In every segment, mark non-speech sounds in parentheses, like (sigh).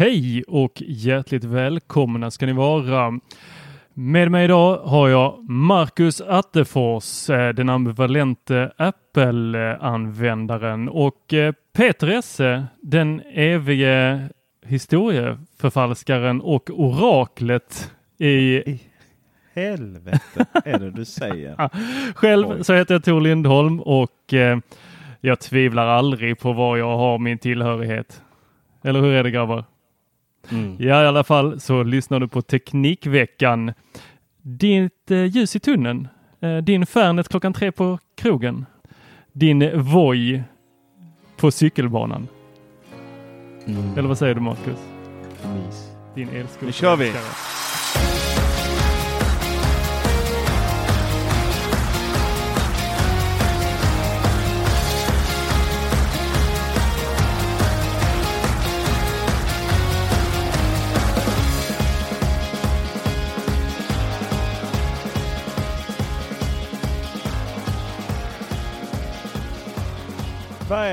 Hej och hjärtligt välkomna ska ni vara. Med mig idag har jag Marcus Attefors, eh, den ambivalente Apple-användaren och eh, Peter Esse, den evige historieförfalskaren och oraklet i... Helvete är det du säger. (laughs) Själv så heter jag Tor Lindholm och eh, jag tvivlar aldrig på var jag har min tillhörighet. Eller hur är det grabbar? Mm. Ja, i alla fall så lyssnar du på Teknikveckan. Ditt eh, ljus i tunneln, eh, din Fernet klockan tre på krogen, din Voi på cykelbanan. Mm. Eller vad säger du Marcus? Mys. Din älskare. Nu kör vi.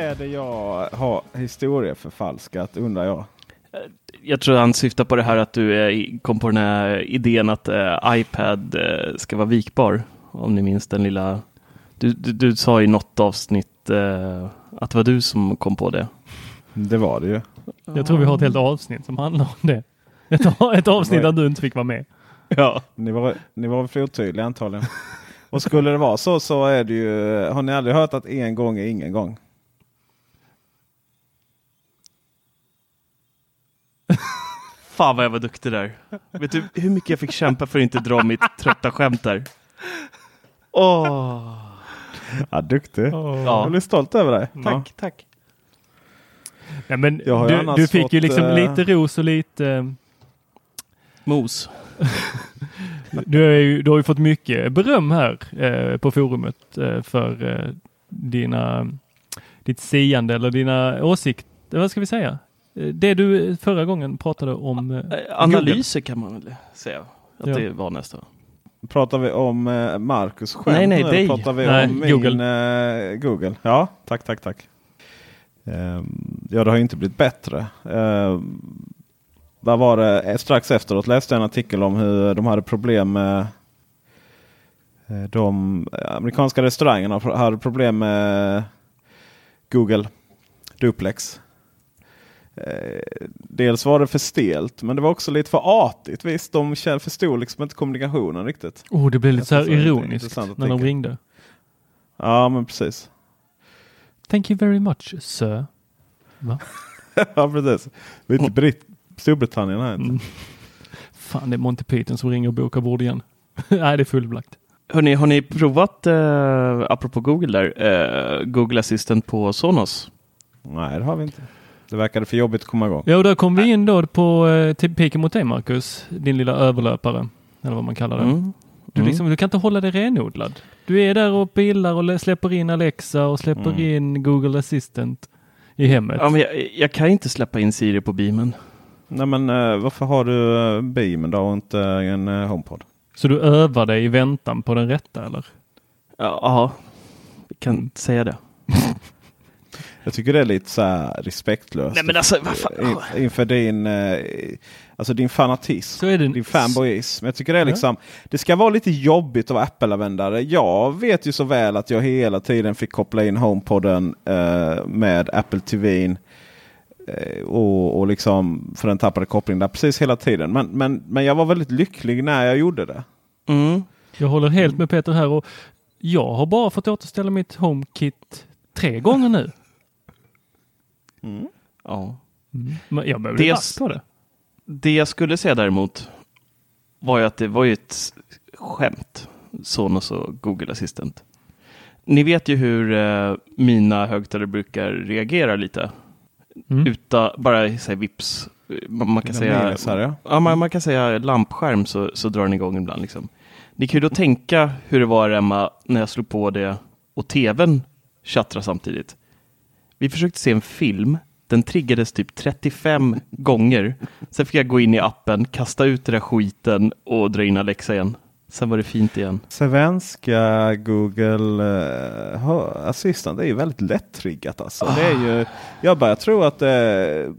Är det jag har historieförfalskat undrar jag? Jag tror han syftar på det här att du kom på den här idén att eh, iPad eh, ska vara vikbar. Om ni minns den lilla... Du, du, du sa i något avsnitt eh, att det var du som kom på det. Det var det ju. Jag tror vi har ett helt avsnitt som handlar om det. Ett, (laughs) ett avsnitt där du inte fick vara med. Ja. Ni var, ni var för otydliga antagligen. (laughs) Och skulle det vara så så är det ju. Har ni aldrig hört att en gång är ingen gång? (laughs) Fan vad jag var duktig där. Vet du hur mycket jag fick kämpa för att inte dra mitt trötta skämt där? Åh! Ja, duktig. Ja. Jag blir stolt över dig. Tack, tack. Ja, men Jag har ju du, du fick ju fått, liksom eh, lite ros och lite... eh, Mos. (laughs) Du, är ju, du har ju fått mycket beröm här eh, på forumet eh, för eh, dina, ditt siande eller dina åsikter. Vad ska vi säga? Eh, Det du förra gången pratade om. Eh, Eh, Analyser kan man väl säga att Ja. det var nästa. Pratar vi om eh, Marcus skämt Nej, nej, dig. Pratar vi Nej, om min Google. eh, Google? Ja, tack, tack, tack. Ehm, ja, det har ju inte blivit bättre. Um, vad var det? Eh, Strax efteråt läste jag en artikel om hur de hade problem med eh, de amerikanska restaurangerna hade problem med Google Duplex. Eh, dels var det för stelt men det var också lite för artigt. Visst, de förstod liksom inte kommunikationen riktigt. oh, det blev lite så här ironiskt när de tänka. ringde. Ja, men precis. Thank you very much, sir. Va? (laughs) ja, precis. Lite Brit Storbritannien här. Mm. Fan, det är Monty Python som ringer och bokar bord igen. (laughs) Nej, det är fullbelagt. Hörrni, har ni provat, eh, apropå Google där, eh, Google Assistant på Sonos? Nej, det har vi inte. Det verkade för jobbigt att komma igång. Ja, och där kom vi in då på eh, till piken mot dig, Marcus. Din lilla överlöpare. Eller vad man kallar det. Mm. Du, Mm. liksom, du kan inte hålla dig renodlad. Du är där och pilar och lä- släpper in Alexa och släpper Mm. in Google Assistant. i hemmet. Ja, men jag, jag kan inte släppa in Siri på beamen. Nej men eh, varför har du uh, Beamen då och inte en HomePod? Så du övar dig i väntan på den rätta eller? Ja, ja, vi kan säga det. (laughs) Jag tycker det är lite så här respektlöst. Nej, men alltså, vad fan? In, inför din, eh, alltså din fanatism. Så är det. Din fanboyism. Jag tycker det är liksom, det ska vara lite jobbigt att vara Apple-användare. Jag vet ju så väl att jag hela tiden fick koppla in HomePoden eh, med Apple TV. Eh, och, och liksom för den tappade kopplingen där precis hela tiden. Men, men, men jag var väldigt lycklig när jag gjorde det. Mm. Jag håller helt med Peter här och jag har bara fått återställa mitt HomeKit tre gånger nu. Ja. Men jag behöver Det- på det. Det jag skulle säga däremot var ju att det var ju ett skämt. Sonos och Google Assistant. Ni vet ju hur eh, mina högtalare brukar reagera lite. Mm. Utan bara säga vips. Man, man kan säga, här, ja. ja, man, man kan säga lampskärm så, så drar den igång ibland. Liksom. Ni kan ju då tänka hur det var Emma när jag slog på det och tvn tjattrar samtidigt. Vi försökte se en film. Den triggades typ 35 gånger. Sen fick jag gå in i appen, kasta ut den där skiten och dra in Alexa igen. Sen var det fint igen. Svenska Google uh, Assistant är ju väldigt lätt-triggat. Alltså. Det är ju, jag börjar tro att är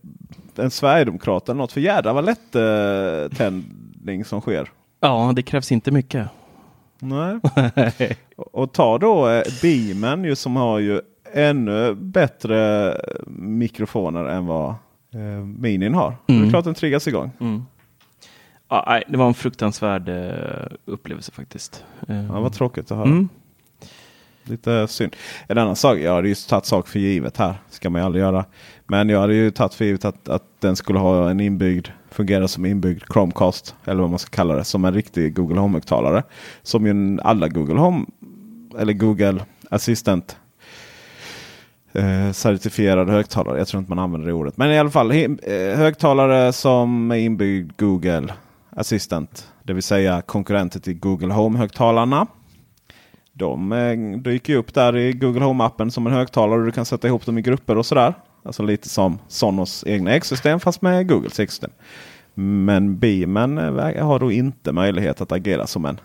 en Sverigedemokrat eller något. För jädrar vad lätt uh, tändning som sker. Ja, det krävs inte mycket. Nej. (laughs) och, ta då uh, Beamen ju, som har ju ännu bättre mikrofoner än vad uh, Minin har. Det är Mm. klart den triggas igång. Mm. Ja, nej, det var en fruktansvärd eh, upplevelse faktiskt. Eh, Ja, vad tråkigt att höra. mm. Lite synd. En annan sak, jag hade ju tagit sak för givet här. ska man ju aldrig göra. Men jag hade ju tagit för givet att, att den skulle ha en inbyggd, fungera som inbyggd Chromecast. Eller vad man ska kalla det. Som en riktig Google Home-högtalare. Som ju alla Google Home, eller Google Assistant eh, certifierade högtalare. Jag tror inte man använder det ordet. Men i alla fall eh, högtalare som är inbyggd Google Assistant. Det vill säga konkurrenter till Google Home-högtalarna. De eh, dyker upp där i Google Home-appen som en högtalare. och Du kan sätta ihop dem i grupper och sådär. Alltså lite som Sonos egna ekosystem fast med Googles ekosystem. Men Beamen eh, har då inte möjlighet att agera som en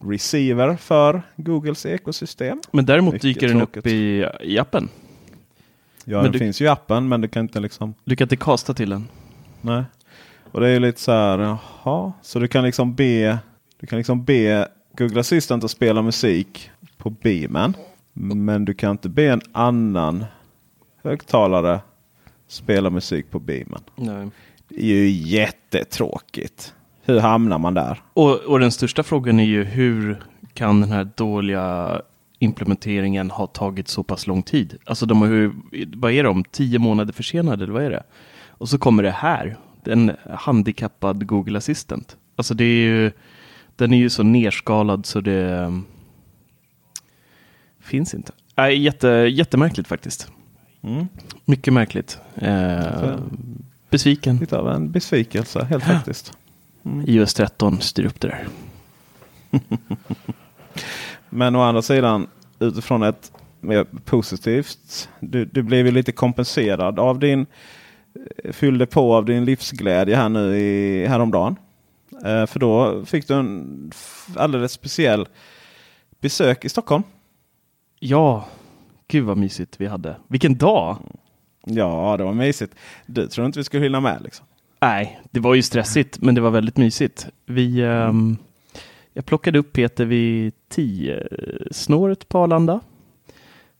receiver för Googles ekosystem. Men däremot Mycket dyker den upp tråkigt. i, i appen. Ja, Men den du- finns ju i appen men du kan inte liksom... Du kan inte kasta till den. Nej. Och det är lite så här, jaha. Så du kan liksom be, du kan liksom be Google Assistant att spela musik på Beamen. Men du kan inte be en annan högtalare spela musik på Beamen. Nej. Det är ju jättetråkigt. Hur hamnar man där? Och, och den största frågan är ju hur kan den här dåliga implementeringen ha tagit så pass lång tid? Alltså de har ju, vad är de, tio månader försenade eller vad är det? Och så kommer det här, en handikappad Google Assistant. Alltså det är ju, den är ju så nerskalad så det um, finns inte. Nej, jätte, jättemärkligt faktiskt. Mm. Mycket märkligt. Eh, besviken. Lite av en besvikelse helt faktiskt. iOS 13 styr upp det där. (laughs) Men å andra sidan utifrån ett mer positivt. Du, du blev ju lite kompenserad av din fyllde på av din livsglädje här nu i, häromdagen. Eh, för då fick du en alldeles speciell besök i Stockholm. Ja, gud vad mysigt vi hade. Vilken dag! Ja, det var mysigt. Du tror inte vi skulle hinna med liksom? Nej, det var ju stressigt, men det var väldigt mysigt. Vi, ehm, jag plockade upp Peter vid 10 snåret på Arlanda.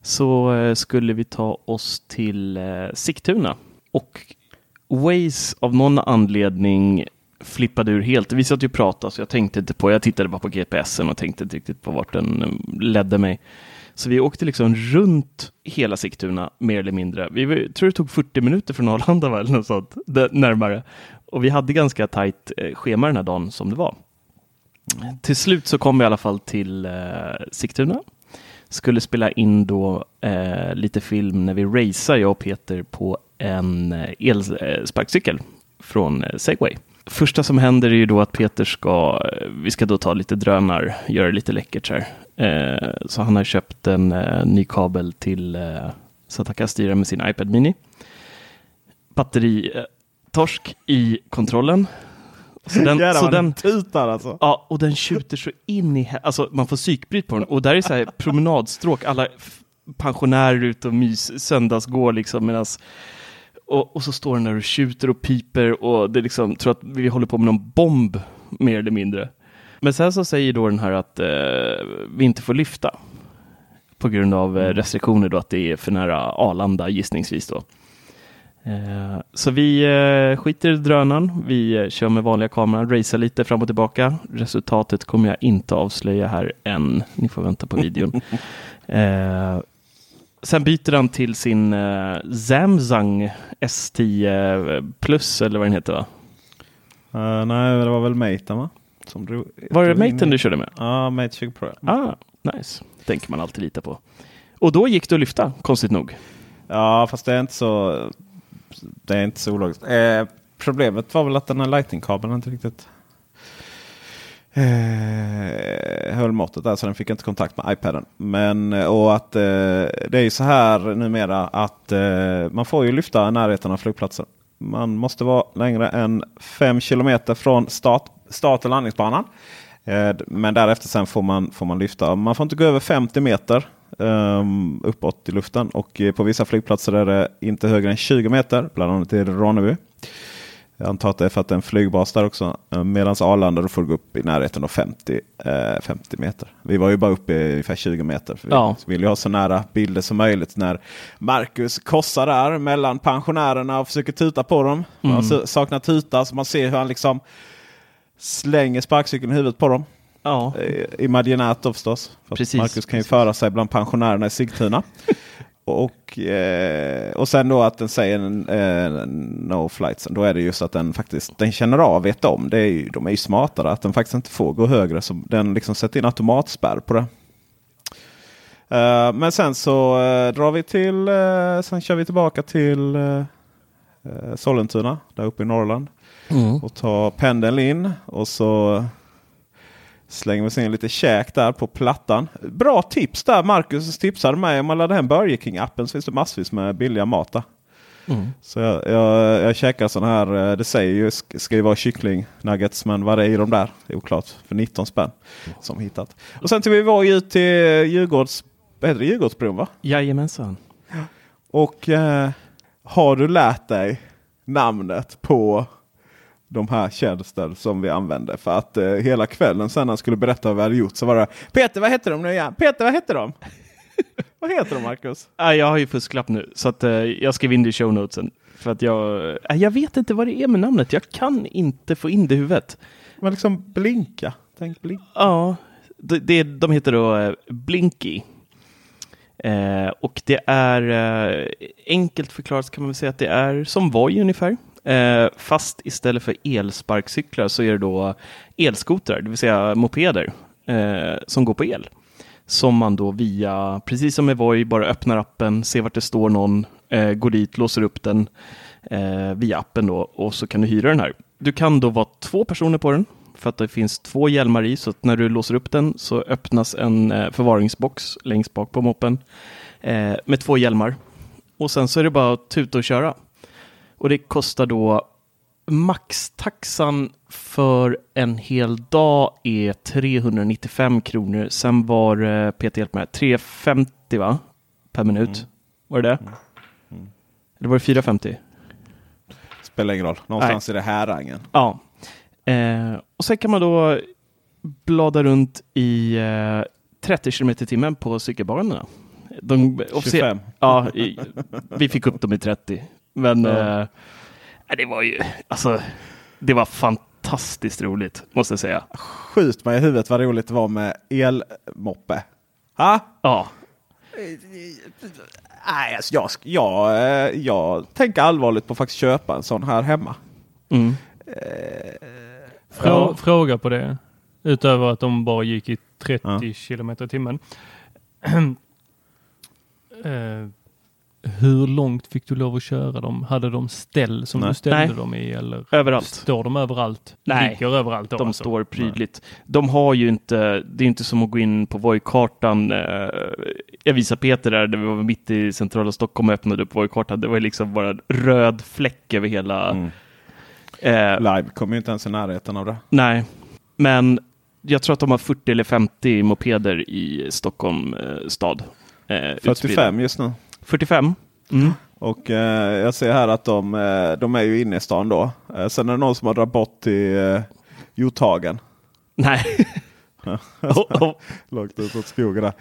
Så eh, skulle vi ta oss till eh, Sigtuna. Och Waze av någon anledning flippade ur helt. Vi satt ju och pratade så jag tänkte inte på, jag tittade bara på GPSen och tänkte inte riktigt på vart den eh, ledde mig. Så vi åkte liksom runt hela Sigtuna, mer eller mindre. Vi var- tror det tog 40 minuter från Arlanda, (laughs) va, eller något sånt, närmare. Och vi hade ganska tajt schema den här dagen som det var. Till slut så kom vi i alla fall till eh, Sigtuna. Skulle spela in då eh, lite film när vi racear, jag och Peter, på en eh, elsparkcykel eh, från eh, Segway. Första som händer är ju då att Peter ska, eh, vi ska då ta lite drönar, göra lite läckert så här. Eh, så han har köpt en eh, ny kabel till eh, så att han kan styra med sin iPad Mini. batteritorsk eh, i kontrollen. Så den, Jävlar så den, tutar alltså. Ja, och den tjuter så in i... Alltså man får psykbryt på den. Och där är så här promenadstråk, alla pensionärer ute och mys, söndagsgår liksom medans... Och, och så står den där och tjuter och piper och det är liksom, tror att vi håller på med någon bomb mer eller mindre. Men sen så säger då den här att eh, vi inte får lyfta på grund av eh, restriktioner då att det är för nära Arlanda gissningsvis då. Eh, Så vi eh, skiter i drönaren, vi eh, kör med vanliga kameran, racear lite fram och tillbaka. Resultatet kommer jag inte avslöja här än. Ni får vänta på videon. (laughs) sen byter han till sin Samsung S10 Plus eller vad den heter va? Eh, nej, det var väl Maten va? Som drog, Var det Maten du körde med? Ja, Mate 20 Pro. Ah, nice. Tänker man alltid lita på. Och då gick det att lyfta, konstigt nog. Ja, fast det är inte så, det är inte så ologiskt. Eh, problemet var väl att den här Lightning-kabeln inte riktigt eh, höll måttet där. Så den fick inte kontakt med iPaden. Men eh, och att eh, det är ju så här numera att eh, man får ju lyfta närheten av flygplatsen. Man måste vara längre än 5 kilometer från start, start och landningsbanan. Eh, men därefter sen får man, får man lyfta. Man får inte gå över 50 meter um, uppåt i luften. Och eh, på vissa flygplatser är det inte högre än 20 meter. Bland annat i Ronneby. Jag antar att det är för att det är en flygbas där också. Eh, Medan Arlanda då får gå upp i närheten av 50, eh, 50 meter. Vi var ju bara uppe i ungefär 20 meter. För Ja. Vi vill ju ha så nära bilder som möjligt när Marcus korsar där mellan pensionärerna och försöker tuta på dem. Mm. Sa- saknar tuta så man ser hur han liksom slänger sparkcykeln i huvudet på dem. Ja, Eh, Imaginärt då förstås. För Precis, Marcus kan ju föra sig bland pensionärerna i Sigtuna. (laughs) och, eh, och sen då att den säger eh, no flights. Då är det just att den faktiskt den känner av, vet om. Det är ju, de är ju smartare att den faktiskt inte får gå högre. Så den liksom sätter in automatspärr på det. Eh, men sen så eh, drar vi till, eh, sen kör vi tillbaka till Sollentuna där uppe i Norrland. Mm. Och tar pendeln in och så slänger vi in lite käk där på plattan. Bra tips där Marcus tipsade mig. Om man laddar hem Burger King-appen så finns det massvis med billiga mat där. Mm. Så jag, jag, jag käkar sån här, eh, det säger ju sk- ska ju vara kyckling nuggets men vad det är i de där det är oklart. För 19 spänn som hittat. Och sen till vi var ju till Djurgårds, heter det, Djurgårdsbron va? jajamensan. Och eh, har du lärt dig namnet på de här tjänster som vi använde? För att eh, hela kvällen sen när han skulle berätta vad vi hade gjort så var det Peter vad heter de nu igen? Peter vad heter de? (laughs) vad heter de Marcus? Ah, jag har ju fusklapp nu, så att, eh, jag skrev in det i show notesen. För att jag, eh, jag vet inte vad det är med namnet. Jag kan inte få in det i huvudet. Men liksom blinka. Tänk blink. Ja, det, det, de heter då eh, Blinky. Eh, och det är eh, enkelt förklarat kan man väl säga att det är som Voi ungefär. Eh, fast istället för elsparkcyklar så är det då elskotrar, det vill säga mopeder eh, som går på el. Som man då via, precis som med Voi, bara öppnar appen, ser vart det står någon, eh, går dit, låser upp den eh, via appen då och så kan du hyra den här. Du kan då vara två personer på den för att det finns två hjälmar i så att när du låser upp den så öppnas en eh, förvaringsbox längst bak på moppen eh, med två hjälmar. Och sen så är det bara att tuta och köra. Och det kostar då maxtaxan för en hel dag är 395 kronor. Sen var eh, Peter hjälp mig, 350 va? Per minut. Var det det? Eller var det 450? Spelar ingen roll. Någonstans i det här rangen. Ja. Eh, och sen kan man då blada runt i eh, 30 km i timmen på cykelbanorna. De, officie- 25. Ja, i, vi fick upp dem i 30. Men Ja. eh, det var ju, alltså, det var fantastiskt roligt, måste jag säga. Skjut mig i huvudet vad roligt det var med elmoppe. Ha? Ja, Nej, alltså jag, jag, eh, jag tänker allvarligt på att faktiskt köpa en sån här hemma. mm. Frå, Ja. Fråga på det. Utöver att de bara gick i 30 Ja. kilometer i timmen. (clears throat) Eh, hur långt fick du lov att köra dem? Hade de ställ som Nej. du ställde Nej. dem i eller Överallt. står de överallt? Nej. Ligger överallt då De alltså? står prydligt. De har ju inte, det är inte som att gå in på Voi-kartan. eh, Jag visade Peter där, där vi var mitt i centrala Stockholm och öppnade upp Voi-kartan. Det var liksom bara en röd fläck över hela... Mm. Eh, Live kommer ju inte ens i närheten av det. nej, men jag tror att de har 40 eller 50 mopeder i Stockholm eh, stad. Eh, utspridda. 45 just nu. 45? Mm. Och eh, jag ser här att de, eh, de är ju inne i stan då. Eh, sen är det någon som har dragit bort till eh, Hjorthagen. Nej. (laughs) Oh, oh. Långt utåt skogen där.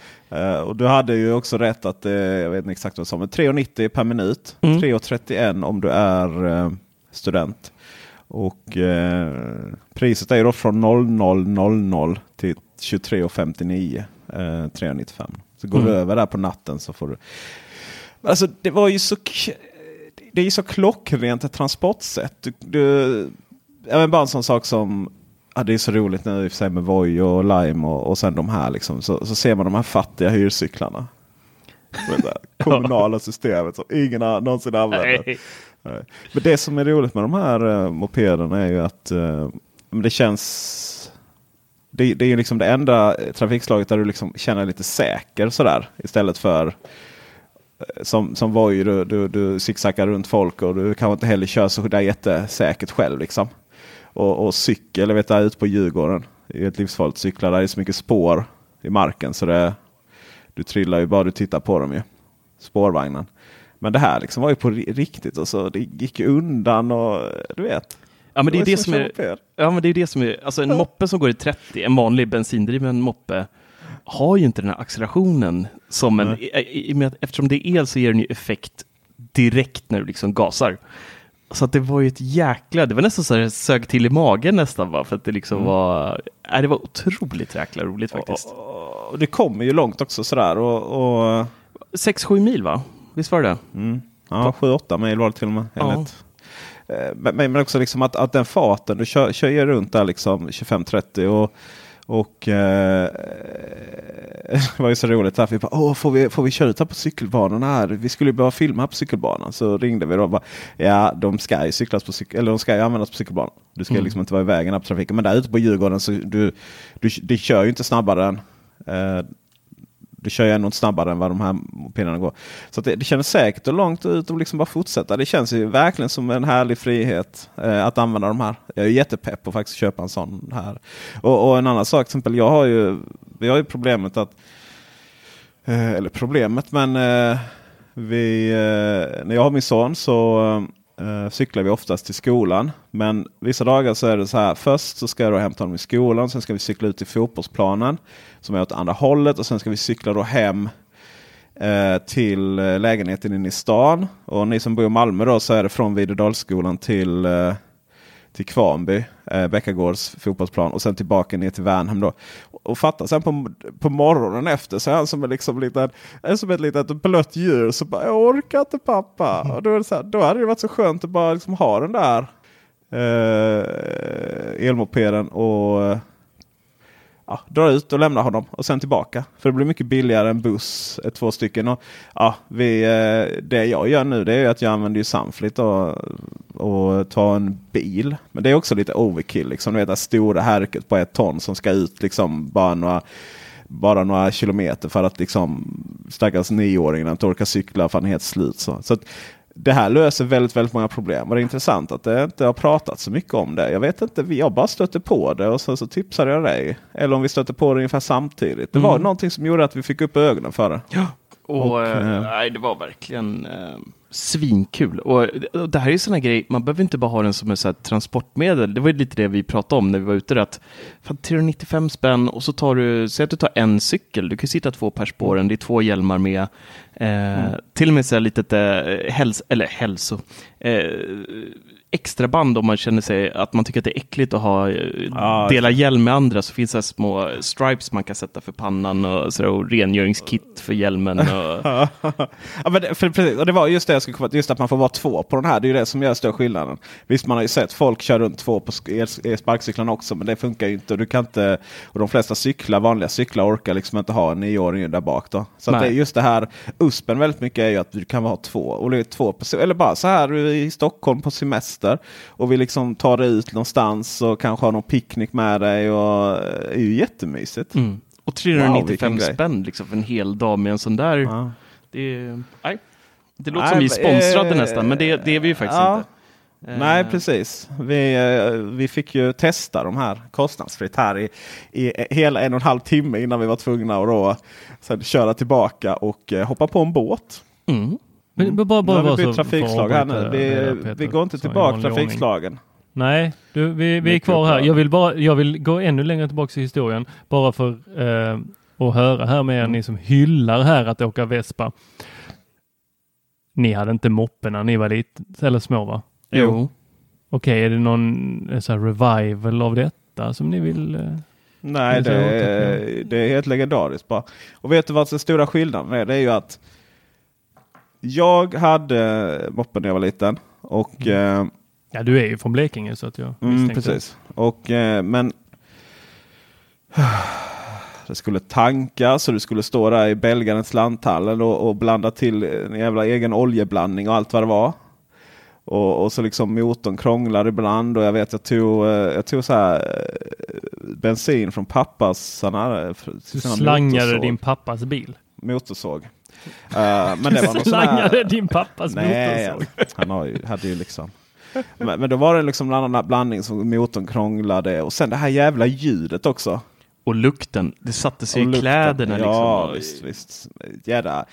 Eh, och du hade ju också rätt att, eh, jag vet inte exakt vad sa, men 3,90 per minut. Mm. 3,31 om du är eh, student. Och priset är ju då från 00.00 till 23.59. Eh, 3,95. Så går Mm. du över där på natten så får du. Alltså det var ju så det är ju så klockrent ett transportsätt. Du, du, jag vet bara en sån sak som Ja, det är så roligt nu i och för sig med Voi och Lime och, och sen de här. Liksom. Så, så ser man de här fattiga hyrcyklarna. (laughs) Kommunala systemet som ingen har någonsin använder. Nej. Men det som är roligt med de här uh, mopederna är ju att uh, det känns... Det, det är ju liksom det enda trafikslaget där du liksom känner dig lite säker sådär. Istället för som, som Voi, du, du, du zigzaggar runt folk och du kanske inte heller kör så där jättesäkert själv. Liksom. Och, och cykel, jag vet där ute på Djurgården. Det är ett livsfarligt cyklar. Där är så mycket spår i marken så det, du trillar ju bara du tittar på dem ju. Spårvagnen. Men det här liksom var ju på ri- riktigt och så det gick undan och du vet. Ja men det är det som är, moped. ja men det är det som är, alltså en moppe som går i 30, en vanlig bensindriven moppe, har ju inte den här accelerationen som en, i, i, att eftersom det är el så ger den ju effekt direkt när du liksom gasar. Så att det var ju ett jäkla, det var nästan så här sög till i magen nästan va, för att det liksom var, nej, det var otroligt jäkla roligt faktiskt. Och, och det kommer ju långt också sådär. Och, och, 6-7 mil va? Visst var det det? mm, ja, 7-8 mil var det till och med. Ja. Eh, Men, men också liksom att, att den farten, du kör, kör runt där liksom 25-30 och, och eh, (laughs) det var ju så roligt. Här. Vi bara, Åh, får, vi, får vi köra på cykelbanan här? Vi skulle ju bara filma på cykelbanan. Så ringde vi då och bara, ja de ska ju cyklas på cykel, eller de ska ju användas på cykelbanan. Du ska Mm. liksom inte vara i vägen på trafiken. Men där ute på Djurgården så du, du, det kör ju inte snabbare än eh, du kör ju ändå inte snabbare än vad de här mopederna går. Så att det, det känns säkert och långt ut och liksom bara fortsätta. Det känns ju verkligen som en härlig frihet eh, att använda de här. Jag är jättepepp på att faktiskt köpa en sån här. Och, och en annan sak, till exempel, jag har ju, vi har ju problemet att Eh, eller problemet, men eh, vi, eh, när jag har min son så eh, eh, cyklar vi oftast till skolan. Men vissa dagar så är det så här. Först så ska jag då hämta honom i skolan. Sen ska vi cykla ut till fotbollsplanen som är åt andra hållet. Och sen ska vi cykla då hem eh, till eh, lägenheten inne i stan. Och ni som bor i Malmö då så är det från Videdalsskolan till eh, till Kvarnby, eh, Bäckagårds fotbollsplan och sen tillbaka ner till Värnhem. Då. Och fattar sen på, på morgonen efter så är han som, är liksom liten, är som ett litet blött djur. Så bara, jag orkar inte pappa. Och då, är det så här, då hade det varit så skönt att bara liksom ha den där eh, elmopeden och eh, ja, dra ut och lämna honom och sen tillbaka. För det blir mycket billigare än buss, två stycken. Och, ja, vi, eh, det jag gör nu det är att jag använder ju Sunflit och, och tar en bil. Men det är också lite overkill. Liksom, du vet, det stora härket på ett ton som ska ut liksom bara några bara några kilometer för att liksom stackars nioåringen inte orkar cykla för han är helt slut. Så, så att, det här löser väldigt, väldigt många problem. Och det är intressant att det inte har pratat så mycket om det. Jag vet inte, har bara stötte på det och så, så tipsade jag dig. Eller om vi stötte på det ungefär samtidigt. Det var Mm. någonting som gjorde att vi fick upp ögonen för det. Och, Och, eh, eh, nej, det var verkligen eh, svinkul. Och, det här är ju sådana grejer, man behöver inte bara ha den som ett så transportmedel. Det var ju lite det vi pratade om när vi var ute. Att, fan, 395 spänn och så tar du, säg att du tar en cykel, du kan sitta två per spåren, det är två hjälmar med. Eh, Till och med så här litet eh, häls eller hälso, eh, extra band om man känner sig att man tycker att det är äckligt att ha Ja, dela hjälm med andra så finns det små stripes man kan sätta för pannan och, så, och rengöringskit för hjälmen. Och, (laughs) ja, men det, för, precis, och det var just det jag skulle komma just att man får vara två på den här. Det är ju det som gör större skillnaden. Visst, man har ju sett folk köra runt två på sparkcyklarna också, men det funkar ju inte. Och, du kan inte, och de flesta cyklar, vanliga cyklar orkar liksom inte ha en nioåring där bak. Då. Så det, just det här USPen väldigt mycket är ju att du kan ha två. Och det är två person, eller bara så här i Stockholm på semester. Och vi liksom tar dig ut någonstans och kanske har någon picknick med dig. Och, det är ju jättemysigt. mm. och Wow, 395 vilken grej. spänn liksom, för en hel dag med en sån där. Ja. Det, är, nej. det låter Nej, som vi är sponsrade eh, nästan, men det, det är vi ju faktiskt ja. inte. Eh, Nej, precis. Vi, eh, vi fick ju testa de här kostnadsfritt här i, i hela en och en halv timme innan vi var tvungna att då, sen köra tillbaka och eh, hoppa på en båt. Mm. Men bara, bara, Nu har bara vi bytt trafikslag här nu. Vi, vi går inte tillbaka ordning. trafikslagen. Nej, du, vi, vi är kvar här. Jag vill, bara, jag vill gå ännu längre tillbaka i historien. Bara för eh, att höra här med er, Mm. ni som hyllar här att åka Vespa. Ni hade inte moppe när ni var lite eller små va? Jo. Okej, är det någon eh, så här revival av detta som ni vill? Eh... Nej, Det det är helt legendariskt bara. Och vet du vad den stora skillnaden är? Det är ju att jag hade moppen när jag var liten. Och eh, Ja, du är ju från Blekinge så att jag Mm, precis. Och, eh, men (sighs) det skulle tankas och du skulle stå där i Belgarens lanthallen och, och blanda till en jävla egen oljeblandning och allt vad det var. Och, och så liksom motorn krånglar ibland och jag vet jag tog, eh, jag tog så här eh, bensin från pappas sån här, eh, Du sån här slangade motorsåg. din pappas bil. motorsåg. Eh, men det var någon sån här- slangade din pappas Nej, motorsåg. han har ju, hade ju liksom. Men, men då var det liksom en annan blandning som motorn krånglade och sen det här jävla ljudet också. Och lukten, det satte sig Och i lukten. kläderna. Ja, liksom. visst, visst. Jädra.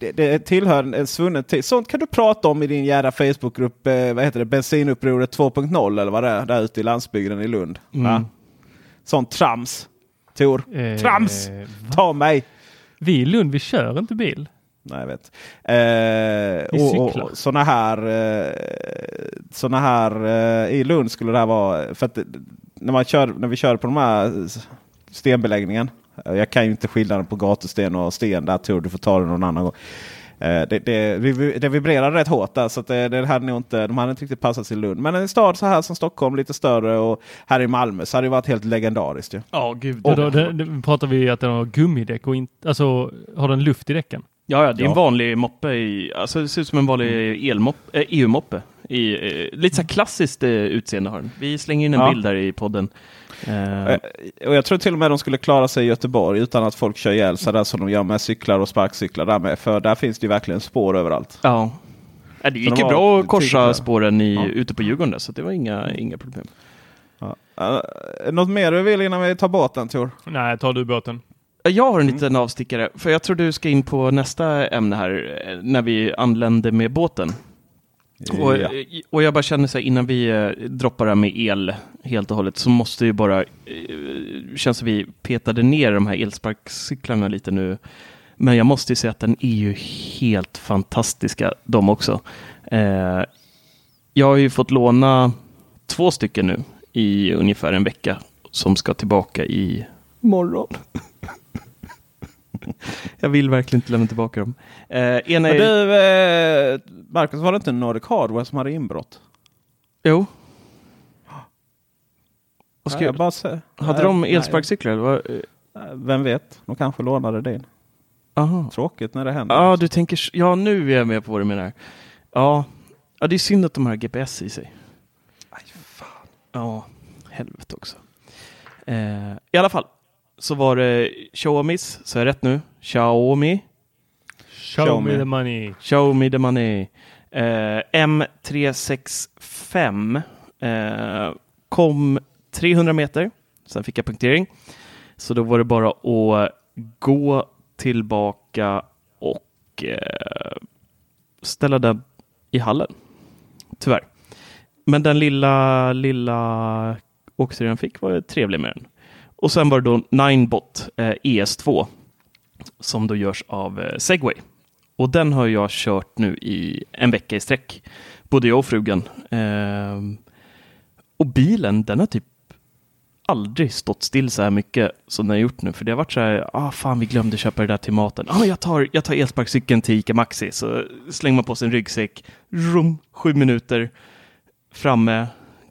Det, det tillhör en svunnen tid. Sånt kan du prata om i din jädra Facebookgrupp. Eh, vad heter det? Bensinupproret 2.0 eller vad det är. Där ute i landsbygden i Lund. Mm. Sånt trams. Tor. Eh, Trams! va? Ta mig! Vi i Lund, vi kör inte bil. Nej, jag vet. Eh, och, cyklar. och såna här, eh, såna här eh, i Lund skulle det här vara. För att när, man kör, när vi kör på de här stenbeläggningen. eh, Jag kan ju inte skillnaden på gatusten och sten där tror du får ta det någon annan gång. Eh, det, det, det vibrerar rätt hårt där så att det, det hade nog inte, de hade inte riktigt passat till Lund. Men en stad så här som Stockholm, lite större och här i Malmö så hade det varit helt legendariskt. Ja, gud. Och då, det, det, pratar vi att den har gummidäck och inte, alltså har den luft i däcken? Ja, ja, det är en vanlig moppe. I, alltså det ser ut som en vanlig elmoppe, eh, EU-moppe. I, eh, lite så här klassiskt eh, utseende har den. Vi slänger in en Ja. bild där i podden. Eh, Eh, Och jag tror till och med de skulle klara sig i Göteborg utan att folk kör ihjäl sig där som de gör med cyklar och sparkcyklar. Där med, för där finns det ju verkligen spår överallt. ja. Ja, det gick de ju har bra att korsa där. spåren i, Ja. ute på Djurgården där, så det var inga, inga problem. Ja. Eh, något mer du vill innan vi tar båten Tor? Nej, tar du båten? Jag har en liten avstickare, för jag tror du ska in på nästa ämne här, eh, när vi anlände med båten. Och, Ja. och jag bara känner så här, innan vi eh, droppar det här med el helt och hållet, så måste ju bara, eh, känns som vi petade ner de här elsparkcyklarna lite nu. Men jag måste ju säga att den är ju helt fantastiska, de också. Eh, jag har ju fått låna två stycken nu i ungefär en vecka, som ska tillbaka i morgon. (laughs) jag vill verkligen inte lämna tillbaka dem. Eh, ena är... du, eh, Marcus, var det inte Nordic Hardware som hade inbrott? Jo. Vad ska jag... bara säger- Hade de elsparkcyklar? Eh, Vem vet? De kanske lånade din. Aha. Tråkigt när det händer. Ja, du tänker... Ja, nu är jag med på vad du menar. Ja, ja det är synd att de har GPS i sig. Aj, fan. Ja, helvete också. Eh, I alla fall, så var det Xiaomis, så är rätt nu? Xiaomi. Show, me the money. Show me the money. Eh, M365 eh, kom 300 meter. Sen fick jag punktering. Så då var det bara att gå tillbaka och eh, ställa den i hallen. Tyvärr. Men den lilla, lilla åkturen fick var trevlig med den. Och sen var det då Ninebot eh, ES2 som då görs av eh, Segway. Och den har jag kört nu i en vecka i sträck. Både jag och frugan. Eh, och bilen, den har typ aldrig stått still så här mycket som den har gjort nu. För det har varit så här, ah fan vi glömde köpa det där till maten. Ah, jag tar, jag tar elsparkcykeln till Ica Maxi. Så slänger man på sin ryggsäck, rum, sju minuter framme,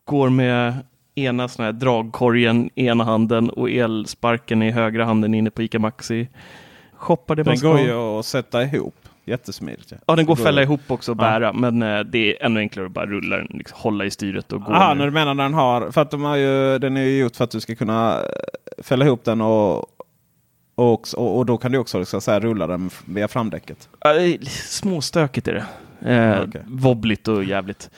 går med ena sån här dragkorgen i ena handen och elsparken i högra handen inne på Ica Maxi. Man Den går ju att sätta ihop jättesmidigt. Ja, Ja, den går att fälla ihop också och Ja. bära, men eh, det är ännu enklare att bara rulla den, liksom, hålla i styret och gå. Aha, nu. när du menar den har, för att de har ju, den är ju gjort för att du ska kunna eh, fälla ihop den och, och, och, och då kan du också så säga, rulla den via framdäcket. Ja, Småstökigt är det. Eh, Okej. Wobbligt och jävligt.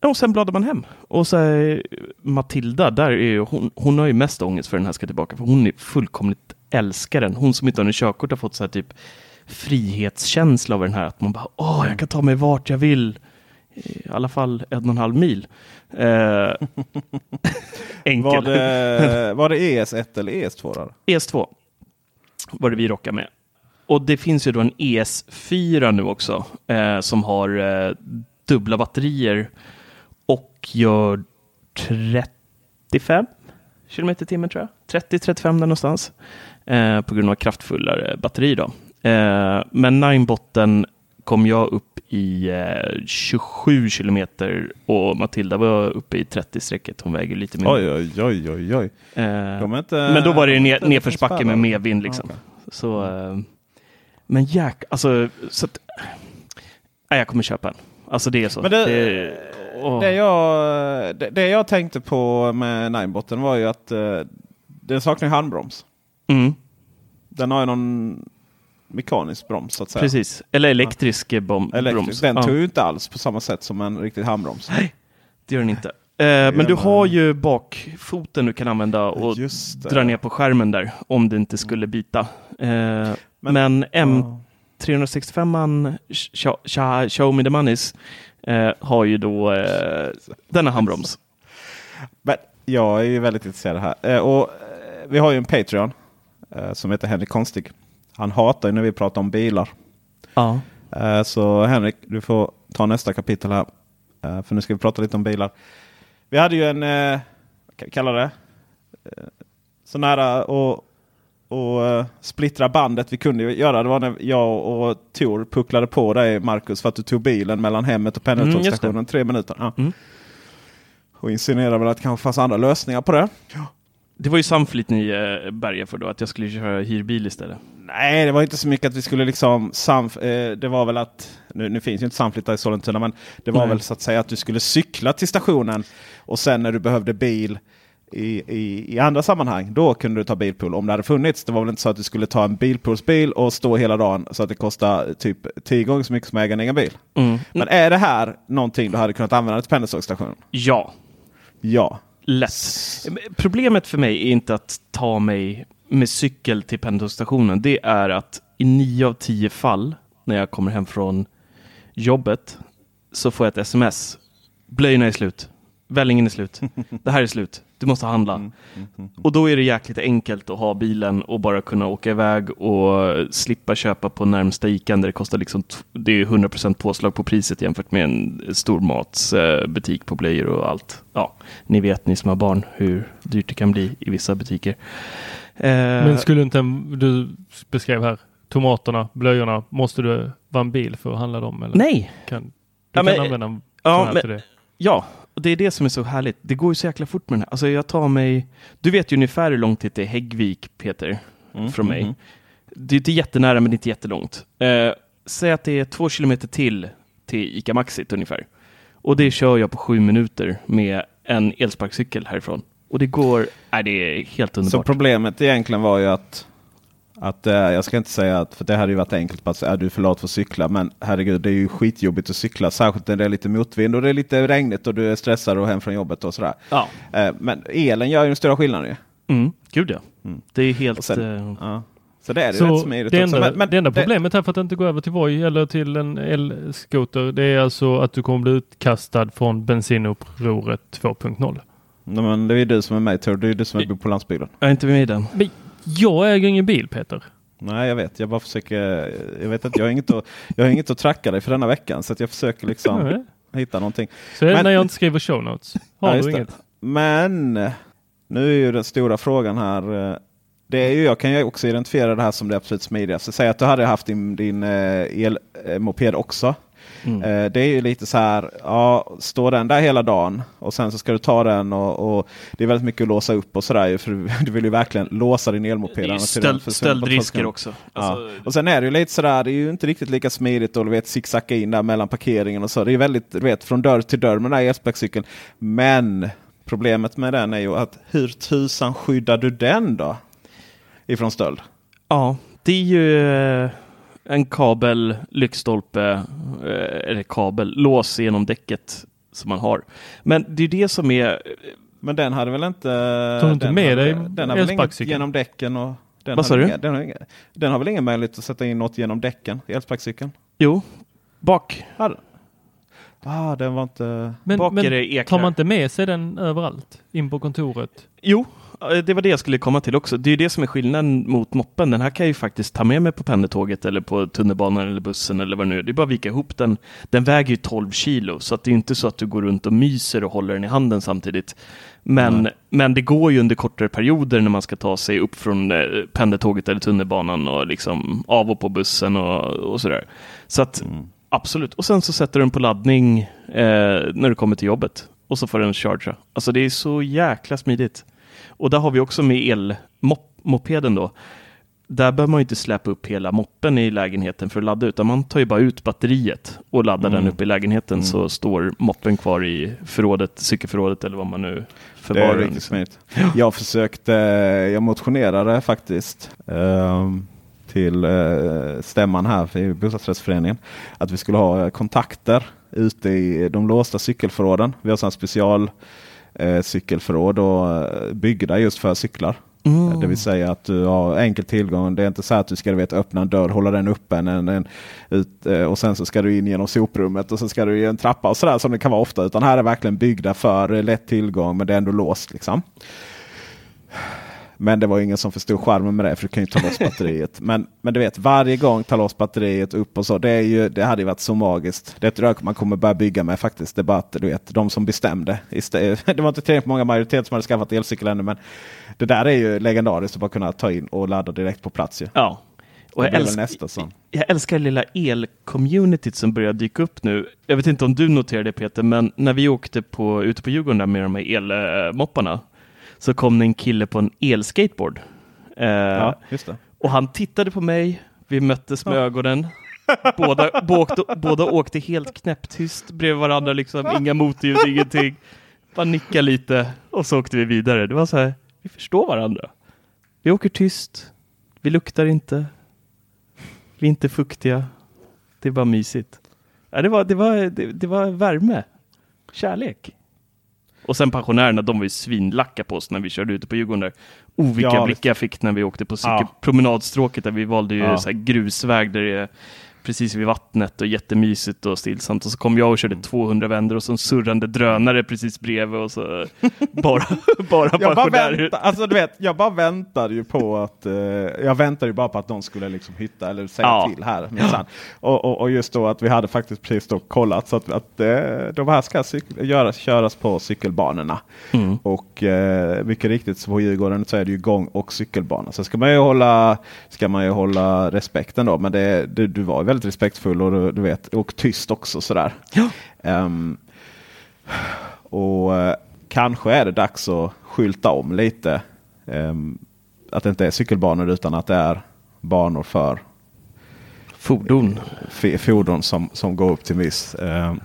Och sen bladar man hem. Och så är Matilda, där är ju, hon, hon har ju mest ångest för den här ska tillbaka. För hon är fullkomligt älskar den. Hon som inte har något körkort har fått så här typ frihetskänsla av den här. Att man bara, åh, jag kan ta mig vart jag vill. I alla fall en och en halv mil. Eh, (laughs) enkel. Var det, var det ES1 eller ES2? Då? ES2 var det vi rockade med. Och det finns ju då en ES4 nu också eh, som har eh, dubbla batterier och gör 35 kilometer i timmen tror jag. 30-35 där någonstans. Eh, på grund av kraftfullare batteri då. Eh, men Ninebotten kom jag upp i eh, 27 kilometer och Matilda var uppe i 30-strecket. Hon väger lite mindre. Oj, oj, oj, oj, oj. Eh, är inte, men då var det de är ner, nedförsbacke med medvind liksom. Okej. Så, eh, men jäk, alltså, så att, nej, jag kommer köpa en. Alltså det är så. Det- det, åh. Det jag, det, det jag tänkte på med Ninebotten var ju att eh, den saknar handbroms. mm, Den har ju någon mekanisk broms så att säga. precis. Eller elektrisk ja. bom, Elektrisk. broms. Den Ja, tog ju inte alls på samma sätt som en riktig handbroms. Det gör den inte. Eh, men du men- har ju bakfoten du kan använda och dra ner på skärmen där om det inte skulle bita. Eh, men M365an Sh- Sh- Show Me The Moneys eh, har ju då eh, denna handbroms. Men jag är ju väldigt intresserad här. Eh, och, eh, vi har ju en Patreon eh, som heter Henrik Konstig. Han hatar ju när vi pratar om bilar. Ja. Eh, så Henrik, du får ta nästa kapitel här. För nu ska vi prata lite om bilar. Vi hade ju en, eh, vad kan vi kalla det? Så nära och, och eh, splittra bandet vi kunde göra. Det var när jag och Tor pucklade på dig Marcus för att du tåg bilen mellan hemmet och Mm, pendeltågsstationen. tre minuter. Ja. Mm. Och insinuerade väl att det kanske fanns andra lösningar på det. Det var ju samflit ni eh, bärgade för då, att jag skulle köra hyrbil istället. Nej, det var inte så mycket att vi skulle liksom samf eh, Det var väl att nu, nu finns ju inte Samflytta i Sollentuna, men det var Nej. väl så att säga att du skulle cykla till stationen och sen när du behövde bil i, i, i andra sammanhang, då kunde du ta bilpool om det hade funnits. Det var väl inte så att du skulle ta en bilpoolsbil och stå hela dagen så att det kostar typ tio gånger så mycket som att äga en egen bil. Mm. Men är det här någonting du hade kunnat använda till pendeltågsstationen? Ja, Ja. lätt. Problemet för mig är inte att ta mig med cykel till pendelstationen. Det är att i nio av tio fall när jag kommer hem från jobbet så får jag ett sms. Blöjorna är slut. Vällingen är slut. (laughs) Det här är slut. Du måste handla. Och då är det jäkligt enkelt att ha bilen och bara kunna åka iväg och slippa köpa på närmsta Ican där det kostar liksom, det är 100% påslag på priset jämfört med en stormatsbutik på blöjor och allt. Ja, ni vet ni som har barn hur dyrt det kan bli i vissa butiker. Eh, Men skulle inte en, du beskrev här, tomaterna, blöjorna, måste du vara en bil för att handla dem? Eller? nej, Kan, du Ja, kan men- använda en ja, men- till det. Ja, och det är det som är så härligt. Det går ju så jäkla fort med den här. Alltså jag tar mig... Du vet ju ungefär hur långt det är till Häggvik, Peter, från mig. Det är inte jättenära, men det är inte jättelångt. Eh, säg att det är två kilometer till till Ica Maxit ungefär. Och det kör jag på sju minuter med en elsparkcykel härifrån. Och det går... Nej, det är helt Så underbart. problemet egentligen var ju att, att eh, jag ska inte säga att, för det hade ju varit enkelt på att säga, är du är för lat för att cykla. Men herregud, det är ju skitjobbigt att cykla. Särskilt när det är lite motvind och det är lite regnigt och du är stressad och hem från jobbet och sådär. Ja, Eh, men elen gör ju den stora skillnaden ju. mm, gud ja. Det är helt... sen- eh, Ja. Så det är det ju rätt Så smidigt det enda, Men- men det enda problemet här för att inte gå över till Voi eller till en elskoter det är alltså att du kommer bli utkastad från bensinupproret 2.0. Nej, men det är ju du som är med Tor. Det är ju du som bor på landsbygden. Jag är inte med i den. Jag äger ingen bil Peter. Nej, jag vet. Jag bara försöker. Jag vet att jag har inget att, jag har inget att tracka dig för denna veckan. Så att jag försöker liksom hitta någonting. Så är det Men- när jag inte skriver show notes. Har Ja, du just det. inget? Men nu är ju den stora frågan här. eh, Det är ju, jag kan ju också identifiera det här som det absolut smidigaste. Säg att du hade haft din, din eh, elmoped också. Mm. Eh, Det är ju lite så här, ja, står den där hela dagen och sen så ska du ta den och, och det är väldigt mycket att låsa upp och sådär. För du, (laughs) du vill ju verkligen låsa din elmoped. Det är stöld, stöldrisker också. Ja. Alltså, Och sen är det ju lite sådär, det är ju inte riktigt lika smidigt att du vet zigzacka in där mellan parkeringen och så. Det är väldigt, du vet, från dörr till dörr med den här elsparkcykeln. Men problemet med den är ju att hur tusan skyddar du den då? Ifrån stöld? Ja, det är ju eh, en kabel, lyktstolpe, eh, eller kabel, lås genom däcket som man har. Men det är det som är... Men den hade väl inte... Tar du inte den med hade, dig Den har väl inget genom däcken och... Den Vad sa du? inga- Den, har inga, den har väl ingen möjlighet att sätta in något genom däcken? Elsparkcykeln? Jo, bak. Hade. Ah, den var inte... Men, men tar man inte med sig den överallt? In på kontoret? Jo, det var det jag skulle komma till också. Det är ju det som är skillnaden mot moppen. Den här kan jag ju faktiskt ta med mig på pendeltåget eller på tunnelbanan eller bussen eller vad det nu är. Det är bara att vika ihop den. Den väger ju 12 kilo så att det är inte så att du går runt och myser och håller den i handen samtidigt. Men, men det går ju under kortare perioder när man ska ta sig upp från eh, pendeltåget eller tunnelbanan och liksom av och på bussen och, och sådär. Så att absolut. Och sen så sätter du den på laddning eh, när du kommer till jobbet och så får den chargea. Alltså det är så jäkla smidigt. Och där har vi också med elmopeden då. Där behöver man ju inte släppa upp hela moppen i lägenheten för att ladda, utan man tar ju bara ut batteriet och laddar den upp i lägenheten så står moppen kvar i förrådet, cykelförrådet eller vad man nu Det är förvarar riktigt Liksom. smidigt. Jag försökte, jag motionerade faktiskt ehm, till eh, stämman här i bostadsrättsföreningen. Att vi skulle ha kontakter ute i de låsta cykelförråden. Vi har sådana special eh, cykelförråd och eh, byggda just för cyklar. Mm. Det vill säga att du har enkel tillgång. Det är inte så att du ska vet, öppna en dörr, hålla den öppen en, en, ut, eh, och sen så ska du in genom soprummet och så ska du i en trappa och sådär som det kan vara ofta. Utan här är verkligen byggda för eh, lätt tillgång men det är ändå låst. Liksom. Men det var ingen som förstod charmen med det för du kan ju ta loss (laughs) batteriet. Men, men du vet varje gång ta loss batteriet upp och så. Det, är ju, det hade ju varit så magiskt. Det tror jag man kommer börja bygga med faktiskt. Det är bara att du vet de som bestämde. (laughs) Det var inte tillräckligt många majoritet som hade skaffat elcykel ännu. Men det där är ju legendariskt att bara kunna ta in och ladda direkt på plats. Ju. Ja. Och jag, som. jag älskar det lilla el-communityt som börjar dyka upp nu. Jag vet inte om du noterade det Peter, men när vi åkte på, ute på Djurgården där med de här elmopparna så kom det en kille på en elskateboard. Eh, Ja. Och han tittade på mig, vi möttes med ögonen. Båda, (laughs) båda, båda åkte helt knäpptyst bredvid varandra, liksom. inga motljud, ingenting. Bara nicka lite och så åkte vi vidare. Det var så här, vi förstår varandra. Vi åker tyst, vi luktar inte, vi är inte fuktiga. Det är bara mysigt. Ja, det, var, det, var, det, det var värme, kärlek. Och sen pensionärerna, de var ju svinlacka på oss när vi körde ute på Djurgården där. Oh, vilka Ja, blickar jag fick när vi åkte på cykel, Ja. promenadstråket där vi valde ju Ja. så grusväg där det är precis vid vattnet och jättemysigt och stillsamt. Och så kom jag och körde 200 vändor och så en surrande drönare precis bredvid och så (laughs) bara, bara Jag bara, väntar, alltså, du vet, jag bara väntade ju på att eh, jag väntade ju bara på att någon skulle liksom hitta eller säga Ja. till här. Och, och, och just då att vi hade faktiskt precis då kollat så att, att eh, de här ska cykel, göras, köras på cykelbanorna. Mm. Och eh, mycket riktigt så på Djurgården så är det ju gång och cykelbana. Så ska man ju hålla, ska man ju hålla respekten då. Men det, det, du var ju väldigt respektfull och du, vet, och tyst också sådär. Ja. Ehm, och eh, kanske är det dags att skylta om lite. Ehm, att det inte är cykelbanor utan att det är banor för Fordon. fordon som, som går upp till viss, ehm,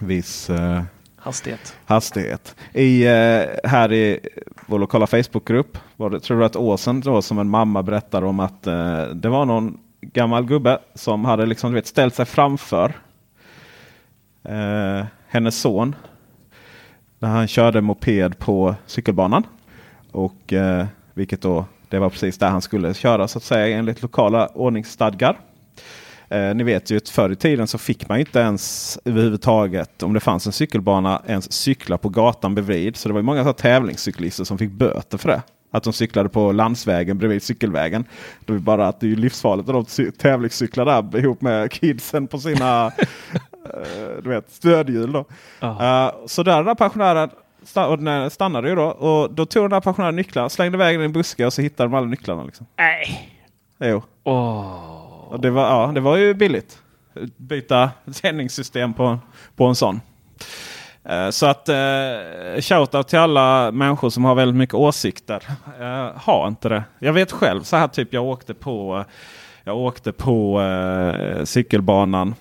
viss eh, Hastighet. hastighet. I, eh, här i vår lokala Facebookgrupp var det tror jag ett år sedan då, som en mamma berättade om att eh, det var någon gammal gubbe som hade liksom, du vet, ställt sig framför eh, hennes son. När han körde moped på cykelbanan. Och eh, vilket då det var precis där han skulle köra så att säga enligt lokala ordningsstadgar. Eh, ni vet ju att förr i tiden så fick man ju inte ens överhuvudtaget om det fanns en cykelbana ens cykla på gatan bredvid. Så det var ju många så här tävlingscyklister som fick böter för det. Att de cyklade på landsvägen bredvid cykelvägen. Det är bara att det är livsfarligt att de cy- tävlingscyklar där ihop med kidsen på sina (laughs) eh, du vet, stödhjul. Då. Eh, så där den där pensionären sta- och den stannade ju då. Och då tog den där pensionären nycklarna, slängde iväg den i en buske och så hittade de alla nycklarna. Liksom. Nej. Jo. Åh. Och det, var, ja, det var ju billigt. Byta sändningssystem på, på en sån. Eh, så att eh, shoutout till alla människor som har väldigt mycket åsikter. Eh, ha inte det. Jag vet själv så här typ jag åkte på jag åkte på eh, cykelbanan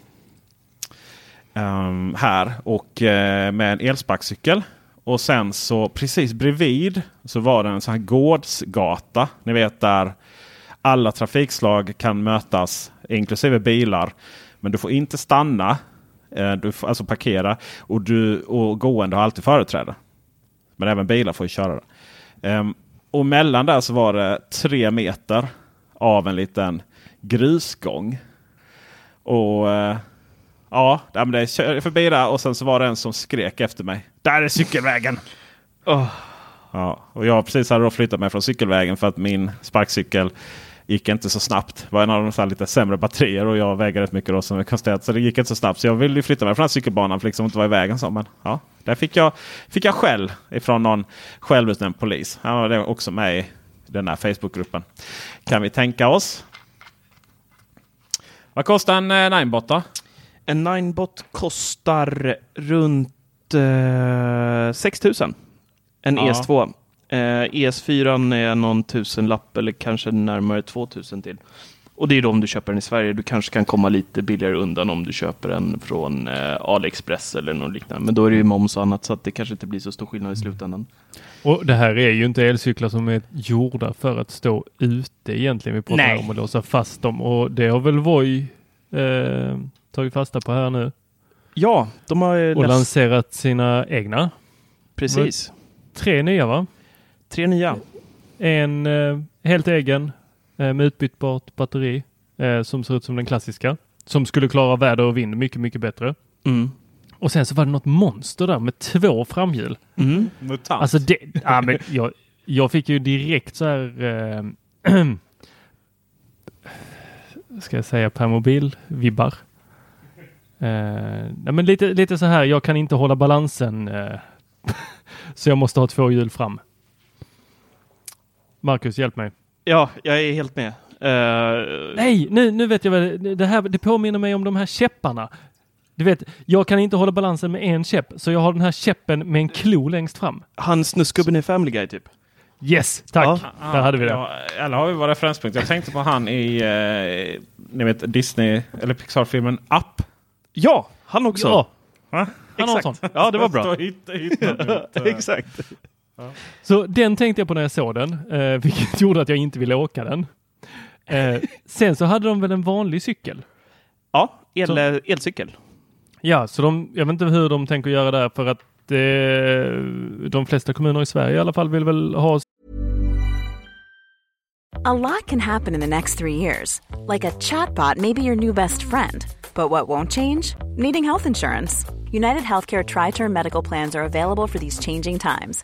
ehm, här och eh, med en elsparkcykel. Och sen så precis bredvid så var det en sån här gårdsgata. Ni vet där alla trafikslag kan mötas inklusive bilar. Men du får inte stanna eh, Du får alltså parkera och, du, och gående har alltid företräde. Men även bilar får ju köra. Ehm, och mellan där så var det tre meter av en liten grusgång. Och eh, ja, men det körde förbi där och sen så var det en som skrek efter mig. Där är cykelvägen! Åh. Ja, och jag precis hade då flyttat mig från cykelvägen för att min sparkcykel gick inte så snabbt. Det var en av de så lite sämre batterier och jag väger rätt mycket då som konstigt. Så det gick inte så snabbt. Så jag ville flytta mig från cykelbanan för liksom inte vara i vägen. Så. Men ja, där fick jag, fick jag skäll ifrån någon självutnämnd polis. Han var också med i den här Facebookgruppen. Kan vi tänka oss. Vad kostar en eh, Ninebot då? En Ninebot kostar runt eh, 6000. En Ja. ES2. Eh, ES4 är någon tusenlapp eller kanske närmare 2000 till. Och det är om du köper den i Sverige. Du kanske kan komma lite billigare undan om du köper den från eh, AliExpress eller något liknande. Men då är det ju moms och annat så att det kanske inte blir så stor skillnad i slutändan. Och det här är ju inte elcyklar som är gjorda för att stå ute egentligen. Vi pratar Nej. om att låsa fast dem och det har väl Voi eh, tagit fasta på här nu Ja, de har ju och lanserat sina egna. Precis. Tre nya va? Tre nya. En eh, helt egen eh, med utbytbart batteri eh, som ser ut som den klassiska. Som skulle klara väder och vind mycket, mycket bättre. Mm. Och sen så var det något monster där med två framhjul. Mm. Mutant. Alltså det, ja, men jag, jag fick ju direkt så här eh, (clears throat) ska jag säga permobil-vibbar. Eh, nej, men lite, lite så här, jag kan inte hålla balansen eh, (laughs) så jag måste ha två hjul fram. Marcus, hjälp mig. Ja, jag är helt med. Eh, Nej, nu, nu vet jag vad det, här det påminner mig om de här käpparna. Du vet, jag kan inte hålla balansen med en käpp, så jag har den här käppen med en klo längst fram. Han snuskgubben i Family Guy typ. Yes, tack. Ja. Där hade vi det. Ja, eller har vi vår referenspunkt. Jag tänkte på han i eh, ni vet Disney eller Pixar-filmen Up. Ja, han också. Ja, han har en Exakt. sån. Ja, det var bra. (laughs) Stå (laughs) eh, Exakt. Så den tänkte jag på när jag såg den, eh, vilket (laughs) gjorde att jag inte ville åka den. Eh, sen så hade de väl en vanlig cykel. Ja, el, Så- elcykel. Ja, så de, jag vet inte hur de tänker göra där för att eh, de flesta kommuner i Sverige i alla fall vill väl ha A lot can happen in the next three years. Like a chatbot may be your new best friend. But what won't change? Needing health insurance. United Healthcare Tri Term Medical Plans are available for these changing times.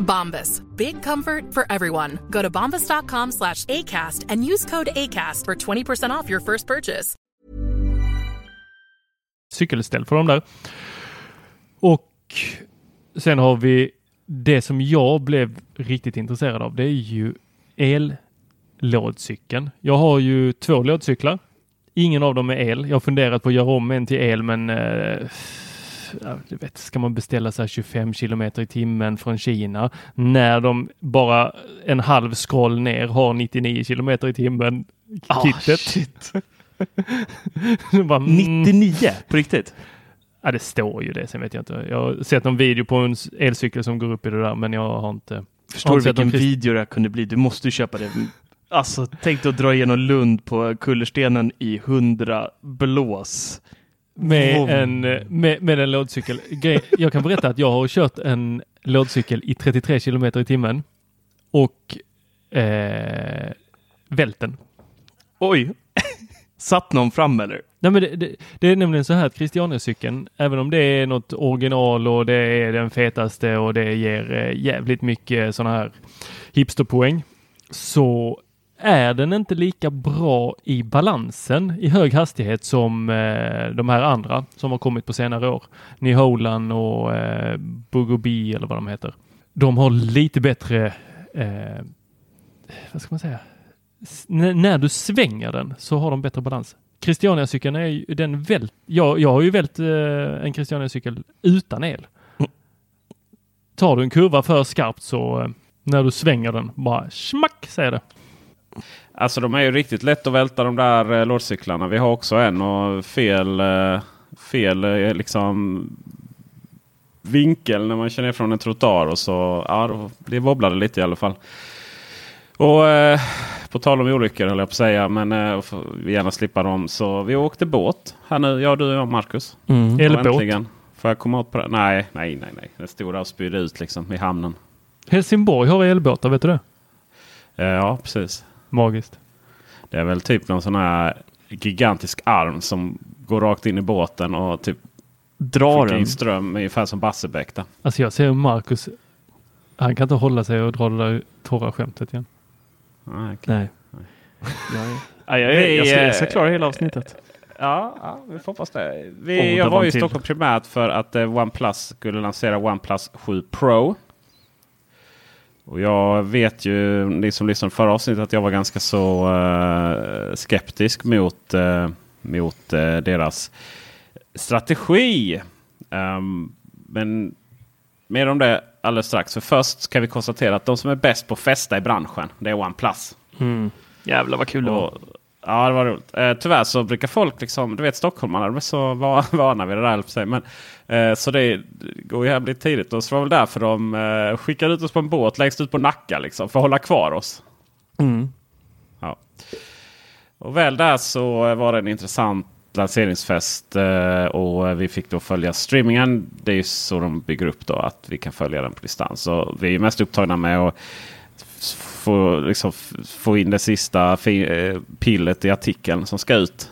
Bombas. Big comfort for everyone. Go to bombas.com slash ACAST and use code ACAST for 20% off your first purchase. Cykelställ för dem där. Och sen har vi det som jag blev riktigt intresserad av. Det är ju ellådcykeln. Jag har ju två lådcyklar. Ingen av dem är el. Jag har funderat på att göra om en till el, men eh, du vet, ska man beställa sig 25 kilometer i timmen från Kina när de bara en halv scroll ner har 99 kilometer i timmen Ah, kittet. shit. (laughs) bara, mm. 99 på riktigt? Ja, det står ju det. Sen vet jag inte. Jag har sett någon video på en elcykel som går upp i det där, men jag har inte. Förstår du vilken krist- video det kunde bli? Du måste ju köpa det. Alltså, tänk dig att dra igenom Lund på kullerstenen i 100 blås. Med en, med, med en lådcykel. Jag kan berätta att jag har kört en lådcykel i 33 kilometer i timmen och eh, vält den. Oj! Satt någon fram eller? Nej, men det, det, det är nämligen så här att Christiania-cykeln, även om det är något original och det är den fetaste och det ger eh, jävligt mycket sådana här hipsterpoäng, så är den inte lika bra i balansen i hög hastighet som eh, de här andra som har kommit på senare år. New Holland och eh, Bugobi eller vad de heter. De har lite bättre, eh, vad ska man säga, n- när du svänger den så har de bättre balans. Christiania-cykeln är ju den vält. Jag, jag har ju vält eh, en Christiania-cykel utan el. Tar du en kurva för skarpt så eh, när du svänger den bara smack säger det. Alltså de är ju riktigt lätt att välta de där eh, lådcyklarna. Vi har också en och fel, eh, fel eh, liksom vinkel när man kör ner från en trottoar och så ja, det wobblade lite i alla fall. Och eh, på tal om olyckor höll jag på att säga, men eh, vi gärna slippa dem. Så vi åkte båt här nu, jag, du och jag Marcus. Mm. Elbåt. äntligen Får jag komma åt på det? Nej, nej, nej, nej. Den stod där och spydde ut liksom i hamnen. Helsingborg har elbåtar, vet du det? Eh, Ja, precis. Magiskt. Det är väl typ någon sån här gigantisk arm som går rakt in i båten och typ Drar den. in ström ungefär som Barsebäck. Alltså jag ser Marcus, han kan inte hålla sig och dra det där torra skämtet igen. Nej. okej. Nej. Ja, jag, jag, jag, ska, jag ska klara hela avsnittet. Ja, ja, vi får hoppas det. Vi, det jag var var en i. Stockholm primärt för att eh, OnePlus skulle lansera OnePlus 7 Pro. Och jag vet ju, ni som lyssnade förra avsnittet, att jag var ganska så eh, skeptisk mot, eh, mot eh, deras strategi. Ehm, men mer om det alldeles strax. För först kan vi konstatera att de som är bäst på att festa i branschen, det är OnePlus. Mm. Jävlar vad kul det var. Och, ja, det var roligt. Eh, tyvärr så brukar folk, liksom, du vet stockholmarna, de är så va- (laughs) vana vid det där. säga. Men, eh, så det går ju jävligt tidigt. Och så var det väl därför de eh, skickade ut oss på en båt längst ut på Nacka liksom, för att hålla kvar oss. Mm. Ja. Och väl där så var det en intressant lanseringsfest eh, och vi fick då följa streamingen. Det är ju så de bygger upp då att vi kan följa den på distans. Så vi är mest upptagna med att få, liksom, få in det sista eh, pillet i artikeln som ska ut.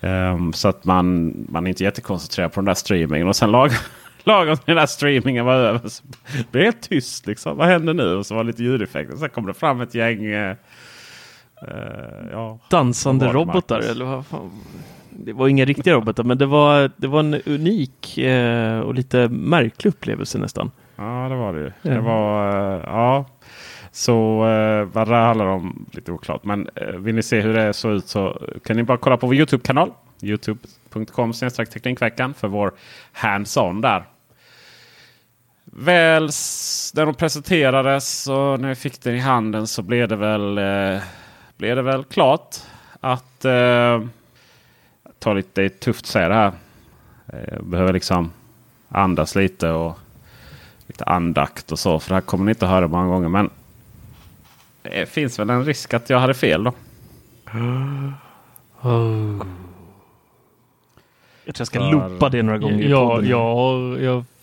Ehm, så att man, man är inte jättekoncentrerad på den där streamingen. Och sen lag, (laughs) lagom till den där streamingen var över så (laughs) blev det tyst. Liksom. Vad händer nu? Och så var det lite ljudeffekter. Sen kom det fram ett gäng eh, ja, Dansande robotar Marcus? eller vad fan? Det var inga riktiga robotar men det var, det var en unik eh, och lite märklig upplevelse nästan. Ja, det var det ju. Det var, eh, ja. Så eh, vad det handlar om lite oklart. Men eh, vill ni se hur det såg ut så kan ni bara kolla på vår Youtube-kanal. Youtube.com Teknikveckan för vår hands-on där. Väl när de presenterades och när vi fick den i handen så blev det väl, eh, blev det väl klart att eh, ta lite, det är tufft att säga det här. Eh, jag behöver liksom andas lite och lite andakt och så. För det här kommer ni inte att höra många gånger. Men det finns väl en risk att jag hade fel då. Jag tror jag ska loopa det några gånger Ja, podden. jag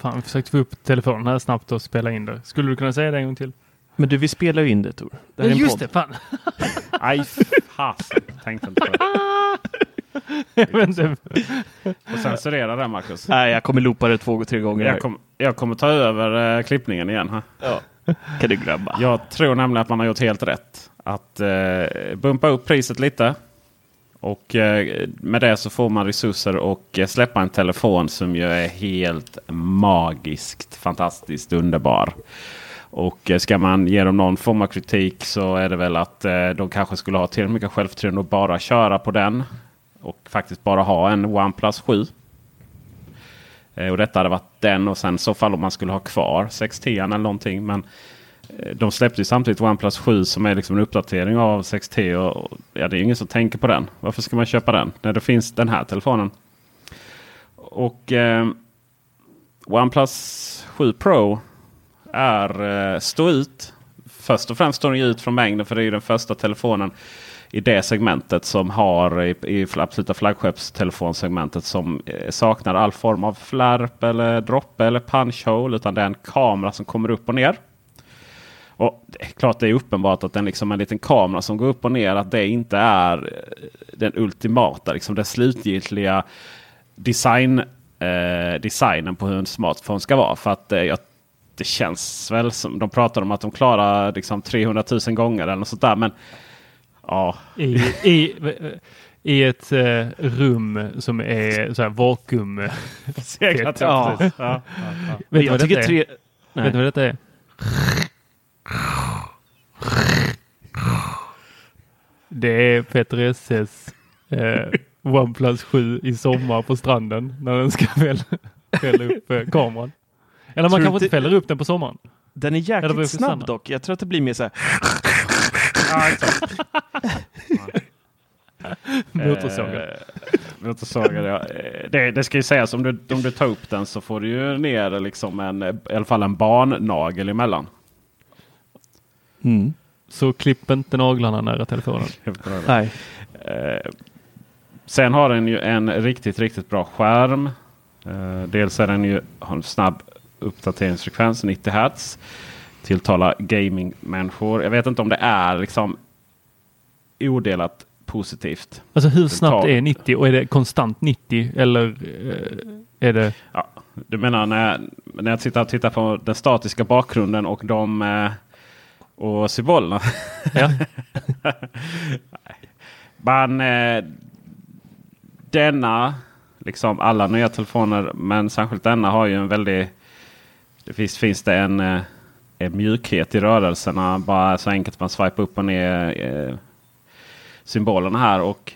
har försökt få upp telefonen här snabbt och spela in det. Skulle du kunna säga det en gång till? Men du, vi spelar ju in det Tor. Det här är Ja, en just podd. det, fan. (laughs) Aj, fasen. Tänkte inte på det. (laughs) Och censurera det Marcus. Nej, jag kommer loopa det två, tre gånger. Jag, kom, jag kommer ta över eh, klippningen igen. Här. Ja. (laughs) Kan du glömma. Jag tror nämligen att man har gjort helt rätt. Att eh, bumpa upp priset lite. Och eh, med det så får man resurser och eh, släppa en telefon som ju är helt magiskt fantastiskt underbar. Och eh, ska man ge dem någon form av kritik så är det väl att eh, de kanske skulle ha tillräckligt mycket självförtroende och bara köra på den. Och faktiskt bara ha en OnePlus 7. Eh, och detta hade varit den och sen i så fall om man skulle ha kvar 6T eller någonting. Men eh, de släppte ju samtidigt OnePlus 7 som är liksom en uppdatering av 6T. Och, och, ja, det är ju ingen som tänker på den. Varför ska man köpa den när det finns den här telefonen? Och eh, OnePlus 7 Pro är eh, stå ut. Först och främst står den ut från mängden för det är ju den första telefonen i det segmentet som har i, i absoluta flaggskeppstelefonsegmentet som eh, saknar all form av flärp eller droppe eller punchhole. Utan det är en kamera som kommer upp och ner. Och det är klart det är uppenbart att den liksom en liten kamera som går upp och ner att det inte är eh, den ultimata, liksom den slutgiltiga design, eh, designen på hur en smartphone ska vara. För att eh, jag, det känns väl som de pratar om att de klarar liksom 300 000 gånger eller något sånt där. Men ja, I, i, I ett eh, rum som är så här vakuum. (laughs) Seglat, ja. Ja, ja, ja. Vet du vad detta tre- är? Nej. Vet du vad detta är? Det är Peter Esses eh, OnePlus 7 i sommar på stranden när den ska fälla, fälla upp eh, kameran. Eller man kanske inte fäller upp den på sommaren. Den är jäkligt snabb dock. Jag tror att det blir mer så här. Ja, (laughs) exakt. Motorsågar. Eh, motorsågar ja. Eh, det, det ska ju sägas om du, om du tar upp den så får du ju ner liksom en, eh, i alla fall en barnnagel emellan. Mm. Så klipp inte naglarna nära telefonen. (laughs) Nej. Eh, sen har den ju en riktigt, riktigt bra skärm. Eh, dels är den ju har en snabb uppdateringsfrekvens, 90 Hz. Tilltalar gamingmänniskor. Jag vet inte om det är liksom odelat positivt. Alltså hur snabbt är 90 och är det konstant 90 eller eh, är det? Ja, du menar när, när jag tittar, tittar på den statiska bakgrunden och de eh, och symbolerna? Ja. (laughs) Men eh, denna, liksom alla nya telefoner, men särskilt denna har ju en väldigt... Det finns, finns det en Eh, mjukhet i rörelserna. Bara så enkelt man swipar upp och ner eh, symbolerna här. och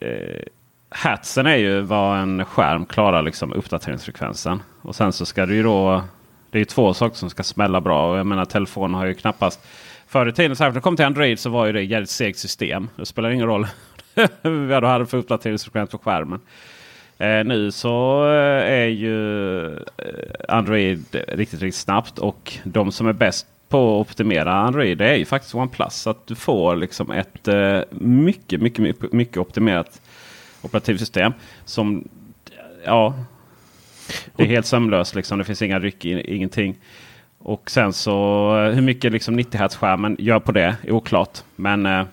eh, Hatsen är ju vad en skärm klarar liksom uppdateringsfrekvensen. Och sen så ska det ju då. Det är ju två saker som ska smälla bra. Och jag menar telefonen har ju knappast. Förr i tiden, särskilt när det kom till Android, så var ju det ett jävligt segt system. Det spelar ingen roll (laughs) vad du hade för uppdateringsfrekvens på skärmen. Eh, nu så eh, är ju eh, Android riktigt, riktigt snabbt. Och de som är bäst på att optimera Android det är ju faktiskt OnePlus. Så att du får liksom ett eh, mycket, mycket, mycket, mycket optimerat operativsystem. Som, ja, det är helt sömlöst liksom. Det finns inga ryck, ingenting. Och sen så eh, hur mycket liksom 90 Hz skärmen gör på det är oklart. Men eh,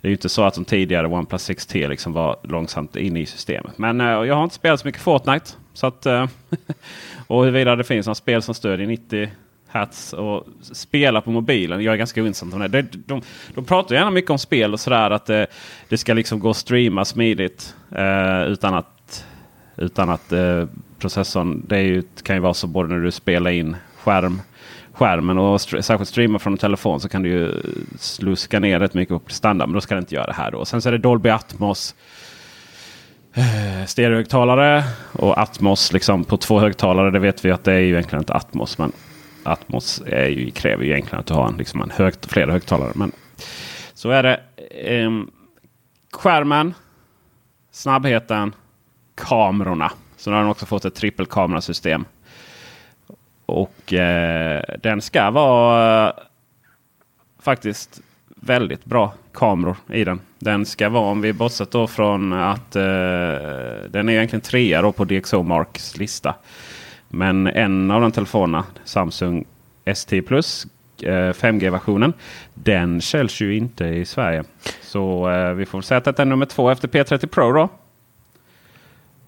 det är ju inte så att de tidigare OnePlus 6T liksom var långsamt inne i systemet. Men eh, jag har inte spelat så mycket Fortnite. Så att, eh, (laughs) och huruvida det finns några spel som stödjer 90 Hz och spela på mobilen. Jag är ganska ointressant om det. De, de, de pratar gärna mycket om spel och sådär. Att eh, det ska liksom gå att streama smidigt. Eh, utan att, utan att eh, processorn. Det ju, kan ju vara så både när du spelar in skärm skärmen och st särskilt streama från en telefon så kan du ju sluska ner rätt mycket på prestanda. Men då ska det inte göra det här då. Sen så är det Dolby Atmos. Eh, stereohögtalare och Atmos liksom på två högtalare. Det vet vi att det är ju egentligen inte Atmos. Men Atmos är ju, kräver ju egentligen att du har en, liksom en högt, flera högtalare. Men så är det. Ehm, skärmen, snabbheten, kamerorna. Så nu har den också fått ett trippelkamerasystem. Och eh, den ska vara eh, faktiskt väldigt bra kameror i den. Den ska vara, om vi bortsett då från att eh, den är egentligen trea då på DxO Marks lista. Men en av de telefonerna, Samsung S10 Plus, eh, 5G-versionen, den säljs ju inte i Sverige. Så eh, vi får säga att den är nummer två efter P30 Pro då.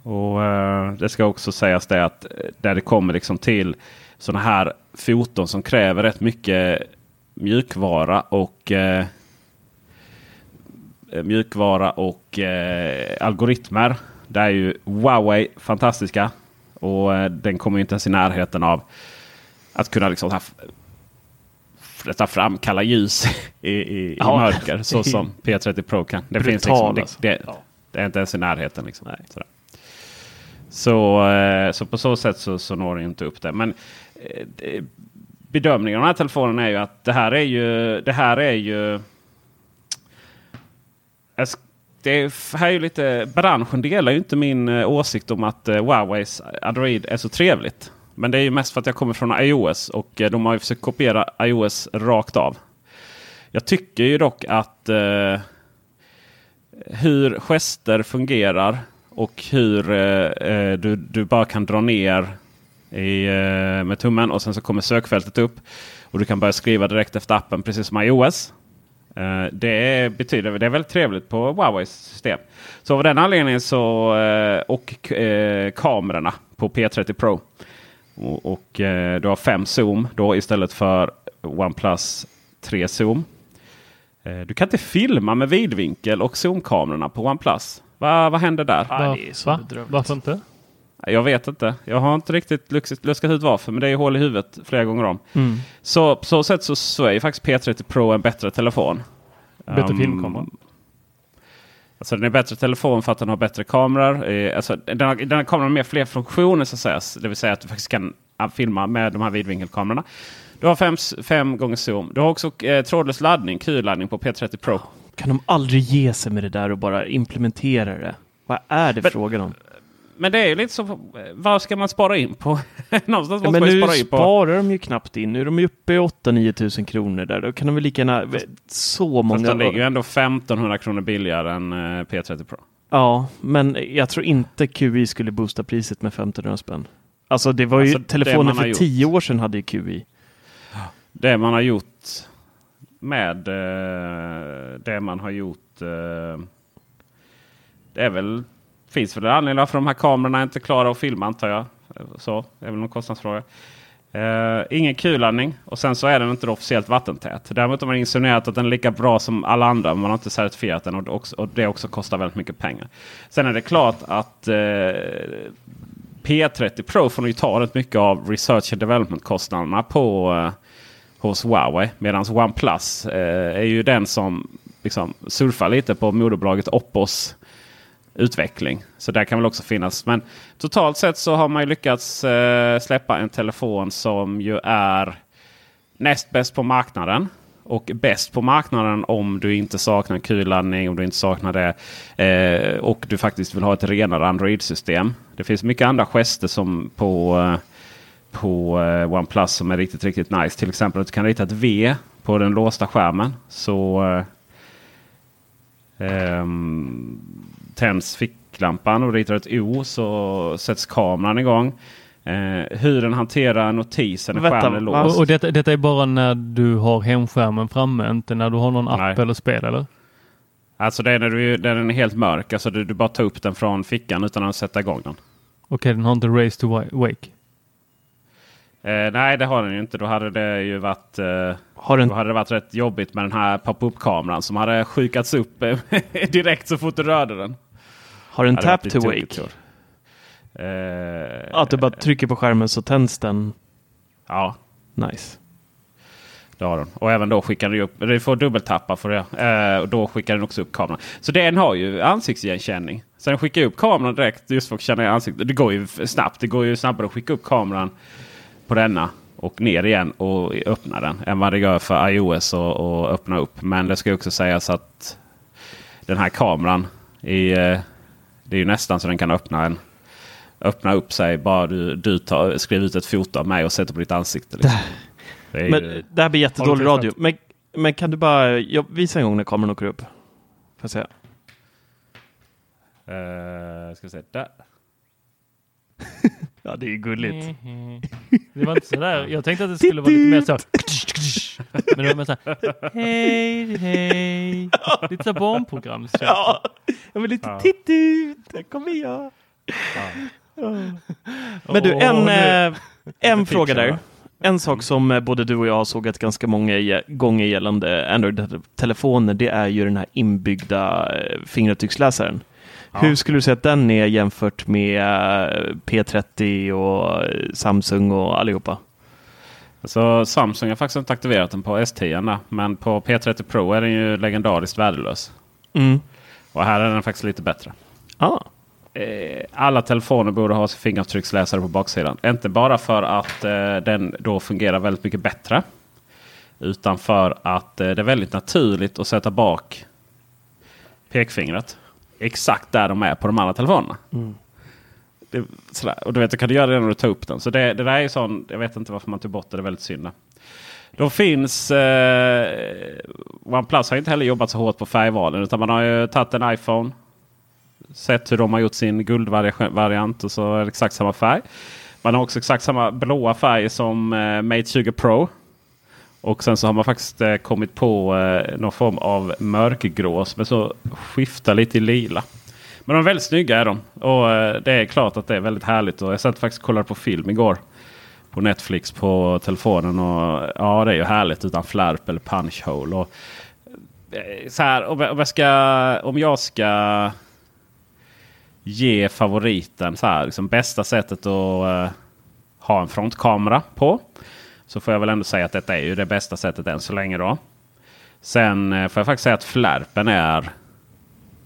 Och eh, Det ska också sägas det att eh, där det kommer liksom till sådana här foton som kräver rätt mycket mjukvara och eh, mjukvara och eh, algoritmer. Där är ju Huawei fantastiska. Och eh, den kommer inte ens i närheten av att kunna liksom ta, ta fram kalla ljus (laughs) i, i, Ja. i mörker. Så (laughs) som P30 Pro kan. Det, finns Brutal, liksom, det, alltså. det, det är inte ens i närheten. Liksom. Sådär. Så, eh, så på så sätt så, så når det inte upp det. Men det- bedömningen av den här telefonen är ju att det här är ju... Det här är ju det är, här är ju lite, branschen delar ju inte min åsikt om att Huaweis Android är så trevligt. Men det är ju mest för att jag kommer från iOS och de har ju försökt kopiera iOS rakt av. Jag tycker ju dock att eh, hur gester fungerar och hur eh, eh, du, du bara kan dra ner i, eh, med tummen och sen så kommer sökfältet upp. Och du kan börja skriva direkt efter appen precis som iOS. Eh, det betyder det är väldigt trevligt på Huaweis system. Så av den anledningen så eh, och eh, kamerorna på P30 Pro. Och, och eh, du har fem zoom då istället för OnePlus 3 zoom. Eh, du kan inte filma med vidvinkel och zoomkamerorna på OnePlus. Va, vad händer där? Va- va? Varför inte? Jag vet inte. Jag har inte riktigt luskat, luskat ut varför. Men det är hål i huvudet flera gånger om. Mm. Så på så sätt så, så är ju faktiskt P30 Pro en bättre telefon. Bättre Um, filmkamera. Alltså den är bättre telefon för att den har bättre kameror. Eh, Alltså, den, har, den här kameran har mer fler funktioner så att säga. Det vill säga att du faktiskt kan ah, filma med de här vidvinkelkamerorna. Du har fem, fem gånger zoom. Du har också eh, trådlös laddning, Q-laddning på P30 Pro. Kan de aldrig ge sig med det där och bara implementera det? Vad är det frågan om? Men det är ju lite så. Vad ska man spara in på? (laughs) Någonstans Ja, måste men man ju nu spara in på. sparar de ju knappt in. Nu är de ju uppe i 8-9 tusen kronor där. Då kan de väl lika gärna... Så många... Fast den ligger ju ändå 1500 kronor billigare än eh, P30 Pro. Ja, men jag tror inte QI skulle boosta priset med 1500 spänn. Alltså det var ju Alltså, telefonen för gjort. 10 år sedan hade ju QI. Det man har gjort med eh, det man har gjort. Eh, det är väl, finns väl en anledning varför de här kamerorna är inte klara att filma antar jag. Så, det är väl någon kostnadsfråga. Eh, ingen Q-laddning och sen så är den inte officiellt vattentät. Däremot har man insinuerat att den är lika bra som alla andra. Men man har inte certifierat den och det också, och det också kostar väldigt mycket pengar. Sen är det klart att eh, P30 Pro får ju ta rätt mycket av research and development kostnaderna på eh, hos Huawei. Medan OnePlus eh, är ju den som liksom surfar lite på moderbolaget Oppos utveckling. Så där kan väl också finnas. Men totalt sett så har man ju lyckats eh, släppa en telefon som ju är näst bäst på marknaden. Och bäst på marknaden om du inte saknar kulladdning. om du inte saknar det. Eh, och du faktiskt vill ha ett renare Android-system. Det finns mycket andra gester som på, eh, på eh, OnePlus som är riktigt, riktigt nice. Till exempel att du kan rita ett V på den låsta skärmen. Så eh, ehm, tänds ficklampan och ritar ett O så sätts kameran igång. Eh, hur den hanterar notisen när skärmen är låst. Och, och detta, detta är bara när du har hemskärmen framme, inte när du har någon app Nej. eller spel eller? Alltså det är när, du, när den är helt mörk. Alltså du, du bara tar upp den från fickan utan att sätta igång den. Okej, den har inte race to wa- wake. Eh, nej, det har den ju inte. Då hade det ju varit, eh, Har den- då hade det varit rätt jobbigt med den här pop-up-kameran som hade sjukats upp eh, (laughs) direkt så fort du rörde den. Har den tap to wake? Eh, Att du bara trycker på skärmen så tänds den? Ja. Nice. Det har den. Och även då skickar den upp, du får dubbeltappa för det. Eh, och då skickar den också upp kameran. Så den har ju ansiktsigenkänning. Så den skickar upp kameran direkt just för att känna ansiktet. Det går ju snabbt. Det går ju snabbare att skicka upp kameran på denna och ner igen och öppna den än vad det gör för iOS och, och öppna upp. Men det ska också sägas att den här kameran i, eh, det är ju nästan så den kan öppna en öppna upp sig bara du, du tar, skriver ut ett foto av mig och sätter på ditt ansikte. Liksom. Det, men, ju... det här blir jättedålig radio. Men, men kan du bara ja, visa en gång när kameran åker upp? Får jag se. Uh, ska vi se. Där. (laughs) ja, det är ju gulligt. det var inte så där. (laughs) Jag tänkte att det skulle vara lite mer så. (laughs) Men det var mer så här. Hej, hej. Lite så barnprogram. Ja, jag vill lite ja. titt ut. Där kommer jag. Ja. Men du, en, oh, eh, en fråga där. En sak som eh, både du och jag har sågat ganska många gånger gällande Android-telefoner, det är ju den här inbyggda eh, fingeravtrycksläsaren. Hur skulle du säga att den är jämfört med eh, P30 och Samsung och allihopa? Så Samsung har faktiskt inte aktiverat den på S10 men på P30 Pro är den ju legendariskt värdelös. Mm. Och här är den faktiskt lite bättre. Ah. Eh, alla telefoner borde ha fingeravtrycksläsare på baksidan. Inte bara för att eh, den då fungerar väldigt mycket bättre. Utan för att eh, det är väldigt naturligt att sätta bak pekfingret exakt där de är på de andra telefonerna. Mm. Det, sådär. Och du vet, du kan du göra det när du tar upp den. Så det, det där är sån, jag vet inte varför man tog bort det. Det är väldigt synd. De finns... Eh, OnePlus har inte heller jobbat så hårt på färgvalen. Utan man har ju tagit en iPhone sett hur de har gjort sin guldvariant och så är det exakt samma färg. Man har också exakt samma blåa färg som eh, Mate 20 Pro. Och sen så har man faktiskt eh, kommit på eh, någon form av mörkgrå som är så skiftar lite i lila. Men de är väldigt snygga är de. Och eh, det är klart att det är väldigt härligt. Och jag satt faktiskt och kollade på film igår. På Netflix på telefonen. Och ja det är ju härligt utan flärp eller punch hole. Och, eh, så här, om jag ska, om jag ska ge favoriten så här, liksom bästa sättet att uh, ha en frontkamera på. Så får jag väl ändå säga att detta är ju det bästa sättet än så länge. då. Sen uh, får jag faktiskt säga att flärpen är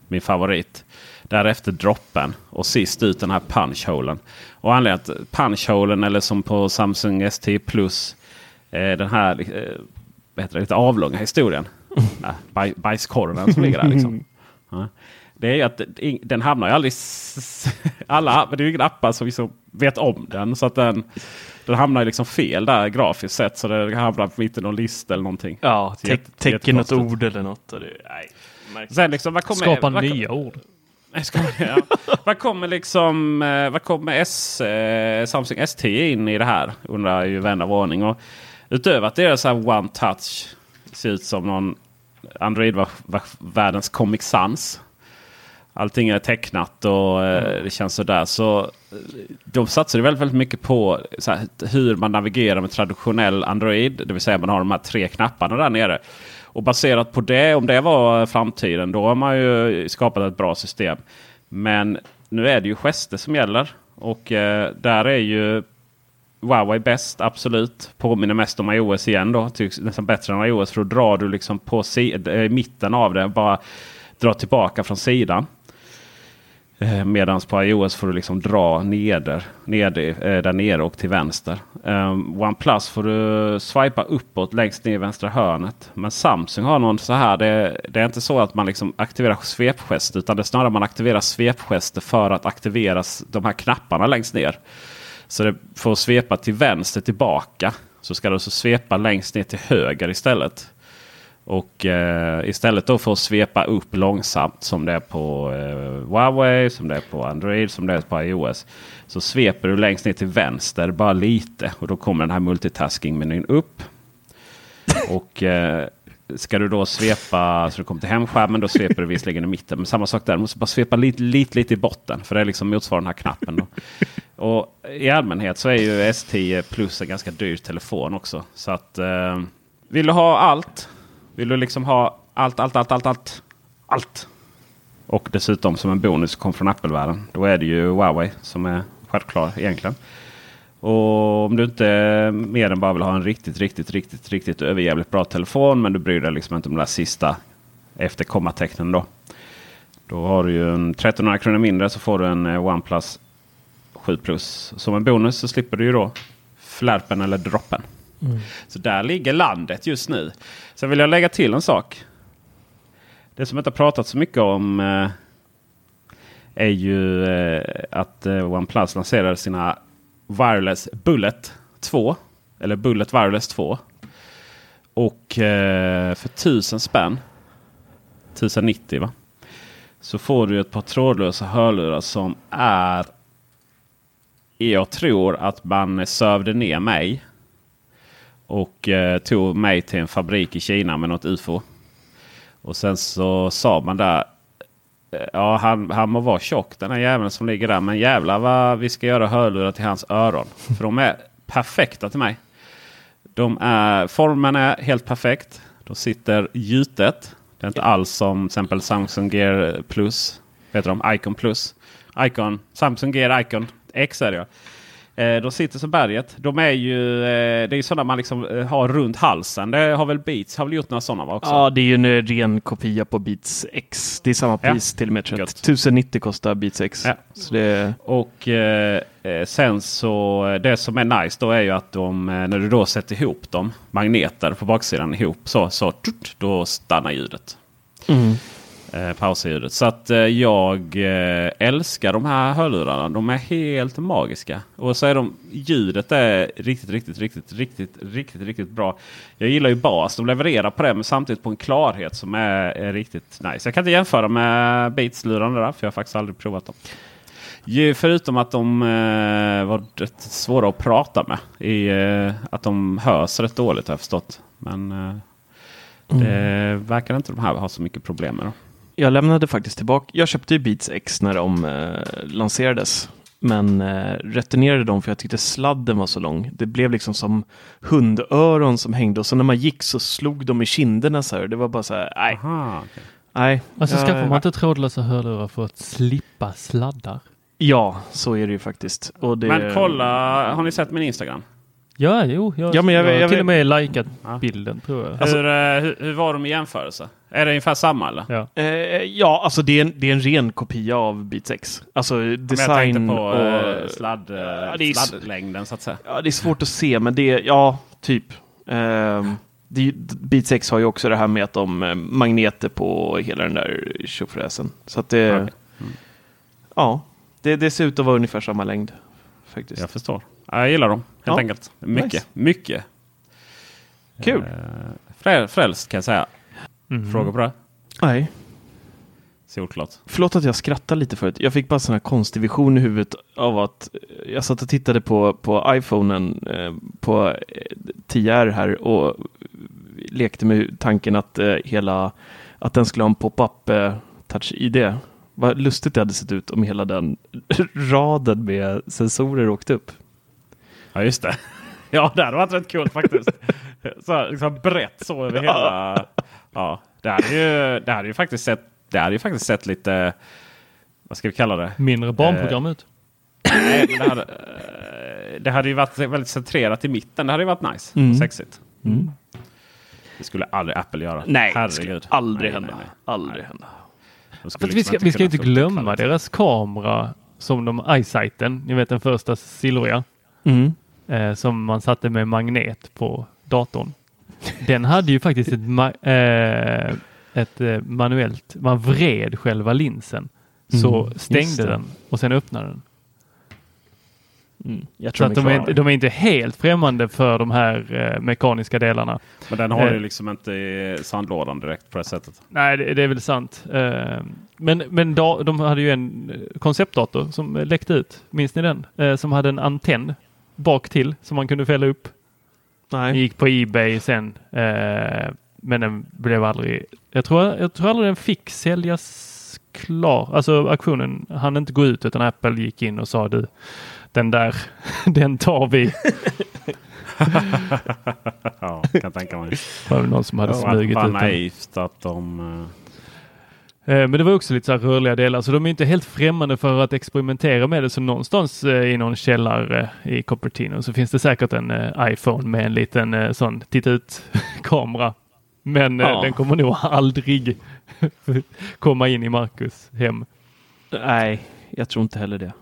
min favorit. Därefter droppen och sist ut den här punchholen. Och anledningen att punchholen eller som på Samsung S10 Plus. Eh, den här eh, det, lite avlånga historien. (laughs) Baj, bajskorven som ligger där. Liksom. (laughs) Ja. Det är ju att den hamnar ju aldrig... Alla, det är ju inga appar som liksom vet om den. Så att den, den hamnar ju liksom fel där grafiskt sett. Så det hamnar mitt i någon lista eller någonting. Ja, te täcker något ord eller något. Och det, nej, Sen liksom, vad kommer, Skapa vad, nya ord. (laughs) ja. vad kommer liksom eh, vad kommer S, eh, Samsung S10 in i det här? Undrar ju vän av ordning. Och utöver att det är så här one touch. Ser ut som någon Android-världens Comic Sans. Allting är tecknat och eh, mm. det känns sådär. Så eh, de satsar väldigt, väldigt mycket på här, hur man navigerar med traditionell Android. Det vill säga man har de här tre knapparna där nere. Och baserat på det, om det var framtiden, då har man ju skapat ett bra system. Men nu är det ju gester som gäller. Och eh, där är ju Huawei bäst, absolut. Påminner mest om iOS igen då. Tycks nästan bättre än iOS. För då drar du liksom på eh, mitten av det. Bara dra tillbaka från sidan. Eh, Medan på iOS får du liksom dra neder, neder, eh, där nere och till vänster. Ehm, OnePlus får du swipa uppåt längst ner i vänstra hörnet. Men Samsung har någon så här. Det, det är inte så att man liksom aktiverar svepgester. Utan det är snarare man aktiverar svepgester för att aktivera de här knapparna längst ner. Så det får svepa till vänster tillbaka. Så ska du alltså svepa längst ner till höger istället. Och eh, istället då för att svepa upp långsamt som det är på eh, Huawei, som det är på Android, som det är på iOS. Så sveper du längst ner till vänster bara lite och då kommer den här multitasking-menyn upp. och eh, ska du då svepa så du kommer till hemskärmen då sveper du visserligen i mitten. Men samma sak där, du måste bara svepa lite, lite, lite i botten. För det är liksom motsvarar den här knappen. Då. och i allmänhet så är ju S10 Plus en ganska dyr telefon också. Så att eh, vill du ha allt vill du liksom ha allt, allt, allt, allt, allt. Allt. Och dessutom som en bonus kom från Apple-världen. Då är det ju Huawei som är självklar egentligen. Och om du inte mer än bara vill ha en riktigt, riktigt, riktigt, riktigt överjävligt bra telefon. Men du bryr dig liksom inte om de där sista efter kommatecknen då. Då har du ju en 1300 kronor mindre så får du en eh, OnePlus 7 Plus. Som en bonus så slipper du ju då flärpen eller droppen. Mm. Så där ligger landet just nu. Sen vill jag lägga till en sak. Det som jag inte har pratat så mycket om eh, är ju eh, att eh, OnePlus lanserade sina Wireless Bullet 2. Eller Bullet Wireless 2. Och eh, för 1000 spänn. 1090 va? Så får du ett par trådlösa hörlurar som är jag tror att man sövde ner mig. Och eh, tog mig till en fabrik i Kina med något UFO. Och sen så sa man där. eh, Ja, han, han må vara tjock den här jäveln som ligger där. Men jävlar vad vi ska göra hörlurar till hans öron. För de är perfekta till mig. De är, formen är helt perfekt. De sitter gjutet. Det är inte alls som till exempel Samsung Gear Plus. Heter de? Icon Plus. Icon. Samsung Gear Icon X är det ja. Eh, de sitter som berget. De är ju, eh, det är ju sådana man liksom eh, har runt halsen. Det har väl Beats har väl gjort några sådana också? Ja, det är ju en ren kopia på Beats X. Det är samma Ja. pris till och med. tror jag. Gött. 1090 kostar Beats X. Ja. Så det, Och eh, sen så det som är nice då är ju att de, när du då sätter ihop dem, magneter på baksidan ihop så, så då stannar ljudet. Mm. Eh, pausar ljudet. Så att eh, jag eh, älskar de här hörlurarna. De är helt magiska. Och så är de, ljudet är riktigt, riktigt, riktigt, riktigt, riktigt, riktigt bra. Jag gillar ju bas. De levererar på det men samtidigt på en klarhet som är, är riktigt nice. Jag kan inte jämföra med Beats-lurarna där för jag har faktiskt aldrig provat dem. Förutom att de eh, var rätt svåra att prata med. I, eh, att de hörs rätt dåligt har jag förstått. Men eh, det verkar inte de här ha så mycket problem med. Då. Jag lämnade faktiskt tillbaka. Jag köpte ju Beats X när de eh, lanserades. Men eh, returnerade dem för jag tyckte sladden var så lång. Det blev liksom som hundöron som hängde och så när man gick så slog de i kinderna så här. Det var bara så här, nej. Aha, okej. Nej. Alltså jag- skaffar man inte trådlösa hörlurar för att slippa sladdar? Ja, så är det ju faktiskt. Och det... Men kolla, har ni sett min Instagram? Ja, jo. Jag, Ja, men jag- jag, har jag- till och med likat Ja. bilden tror jag. Alltså- hur, eh, hur, hur var de i jämförelse? Är det ungefär samma eller? Ja. Eh, ja, alltså det är, en, det är en ren kopia av Beats X. Alltså Men jag design tänkte på och... eh, sladd, eh, Ja, det är sladdlängden så att säga. Ja, det är svårt att se, men det är, ja, typ. Ehm, det, Beats X har ju också det här med att de eh, magneter på hela den där tjofräsen. Så att det, Okej. ja, det, det ser ut att vara ungefär samma längd. Faktiskt. Jag förstår. Ja, jag gillar dem helt Ja. enkelt. Mycket, Nice. mycket. Kul. Eh, frä, frälst kan jag säga. Mhm. Frågor på det? Nej, Solklart. förlåt att jag skrattar lite förut. Jag fick bara sån här konstig vision i huvudet av att eh, jag satt och tittade på, på iPhonen eh, på eh, 10R här och lekte med tanken att eh, hela att den skulle ha en pop-up eh, touch-ID. Vad lustigt det hade sett ut om hela den (laughs) raden med sensorer åkte upp. Ja, just det. Ja, det hade varit rätt kul faktiskt. så här, liksom brett så över hela... Ja, det hade ju, det hade ju faktiskt sett, det hade ju faktiskt sett lite... Vad ska vi kalla det? Mindre barnprogram ut. Nej, men det, hade, eh, det hade ju varit väldigt centrerat i mitten. Det hade ju varit nice. Mm. Sexigt. Mm. Det skulle aldrig Apple göra. Nej, det Herregud. skulle aldrig Nej, hända. nej, nej. Aldrig Nej. hända. Att vi, liksom ska, vi ska inte glömma kvalitet. deras kamera som de iSighten, ni vet den första silvriga, Mm. Eh, som man satte med magnet på datorn. Den hade ju faktiskt ett, ma- eh, ett eh, manuellt, man vred själva linsen. Så Mm, stängde den och sen öppnade den. Mm. Jag Så tror att de är de är inte helt främmande för de här eh, mekaniska delarna. Men den har Eh. ju liksom inte i sandlådan direkt på det sättet. Nej, det, det är väl sant. Eh, men men da, de hade ju en eh, konceptdator som läckte ut. Minns ni den? Eh, som hade en antenn bak till som man kunde fälla upp. Den Nej. gick på Ebay sen. Eh, men den blev aldrig... Jag tror, jag tror aldrig den fick säljas klar. Alltså auktionen hann inte gå ut utan Apple gick in och sa du den där, (laughs) den tar vi. (laughs) ja, kan tänka mig. Det var väl någon som hade Vad smugit ut den. naivt att de... Eh, Men det var också lite så här rörliga delar, så de är inte helt främmande för att experimentera med det. Så någonstans eh, i någon källare i Cupertino så finns det säkert en eh, iPhone med en liten eh, sån titta ut-kamera. Men eh, Ja. den kommer nog aldrig (laughs) komma in i Marcus hem. Nej, jag tror inte heller det.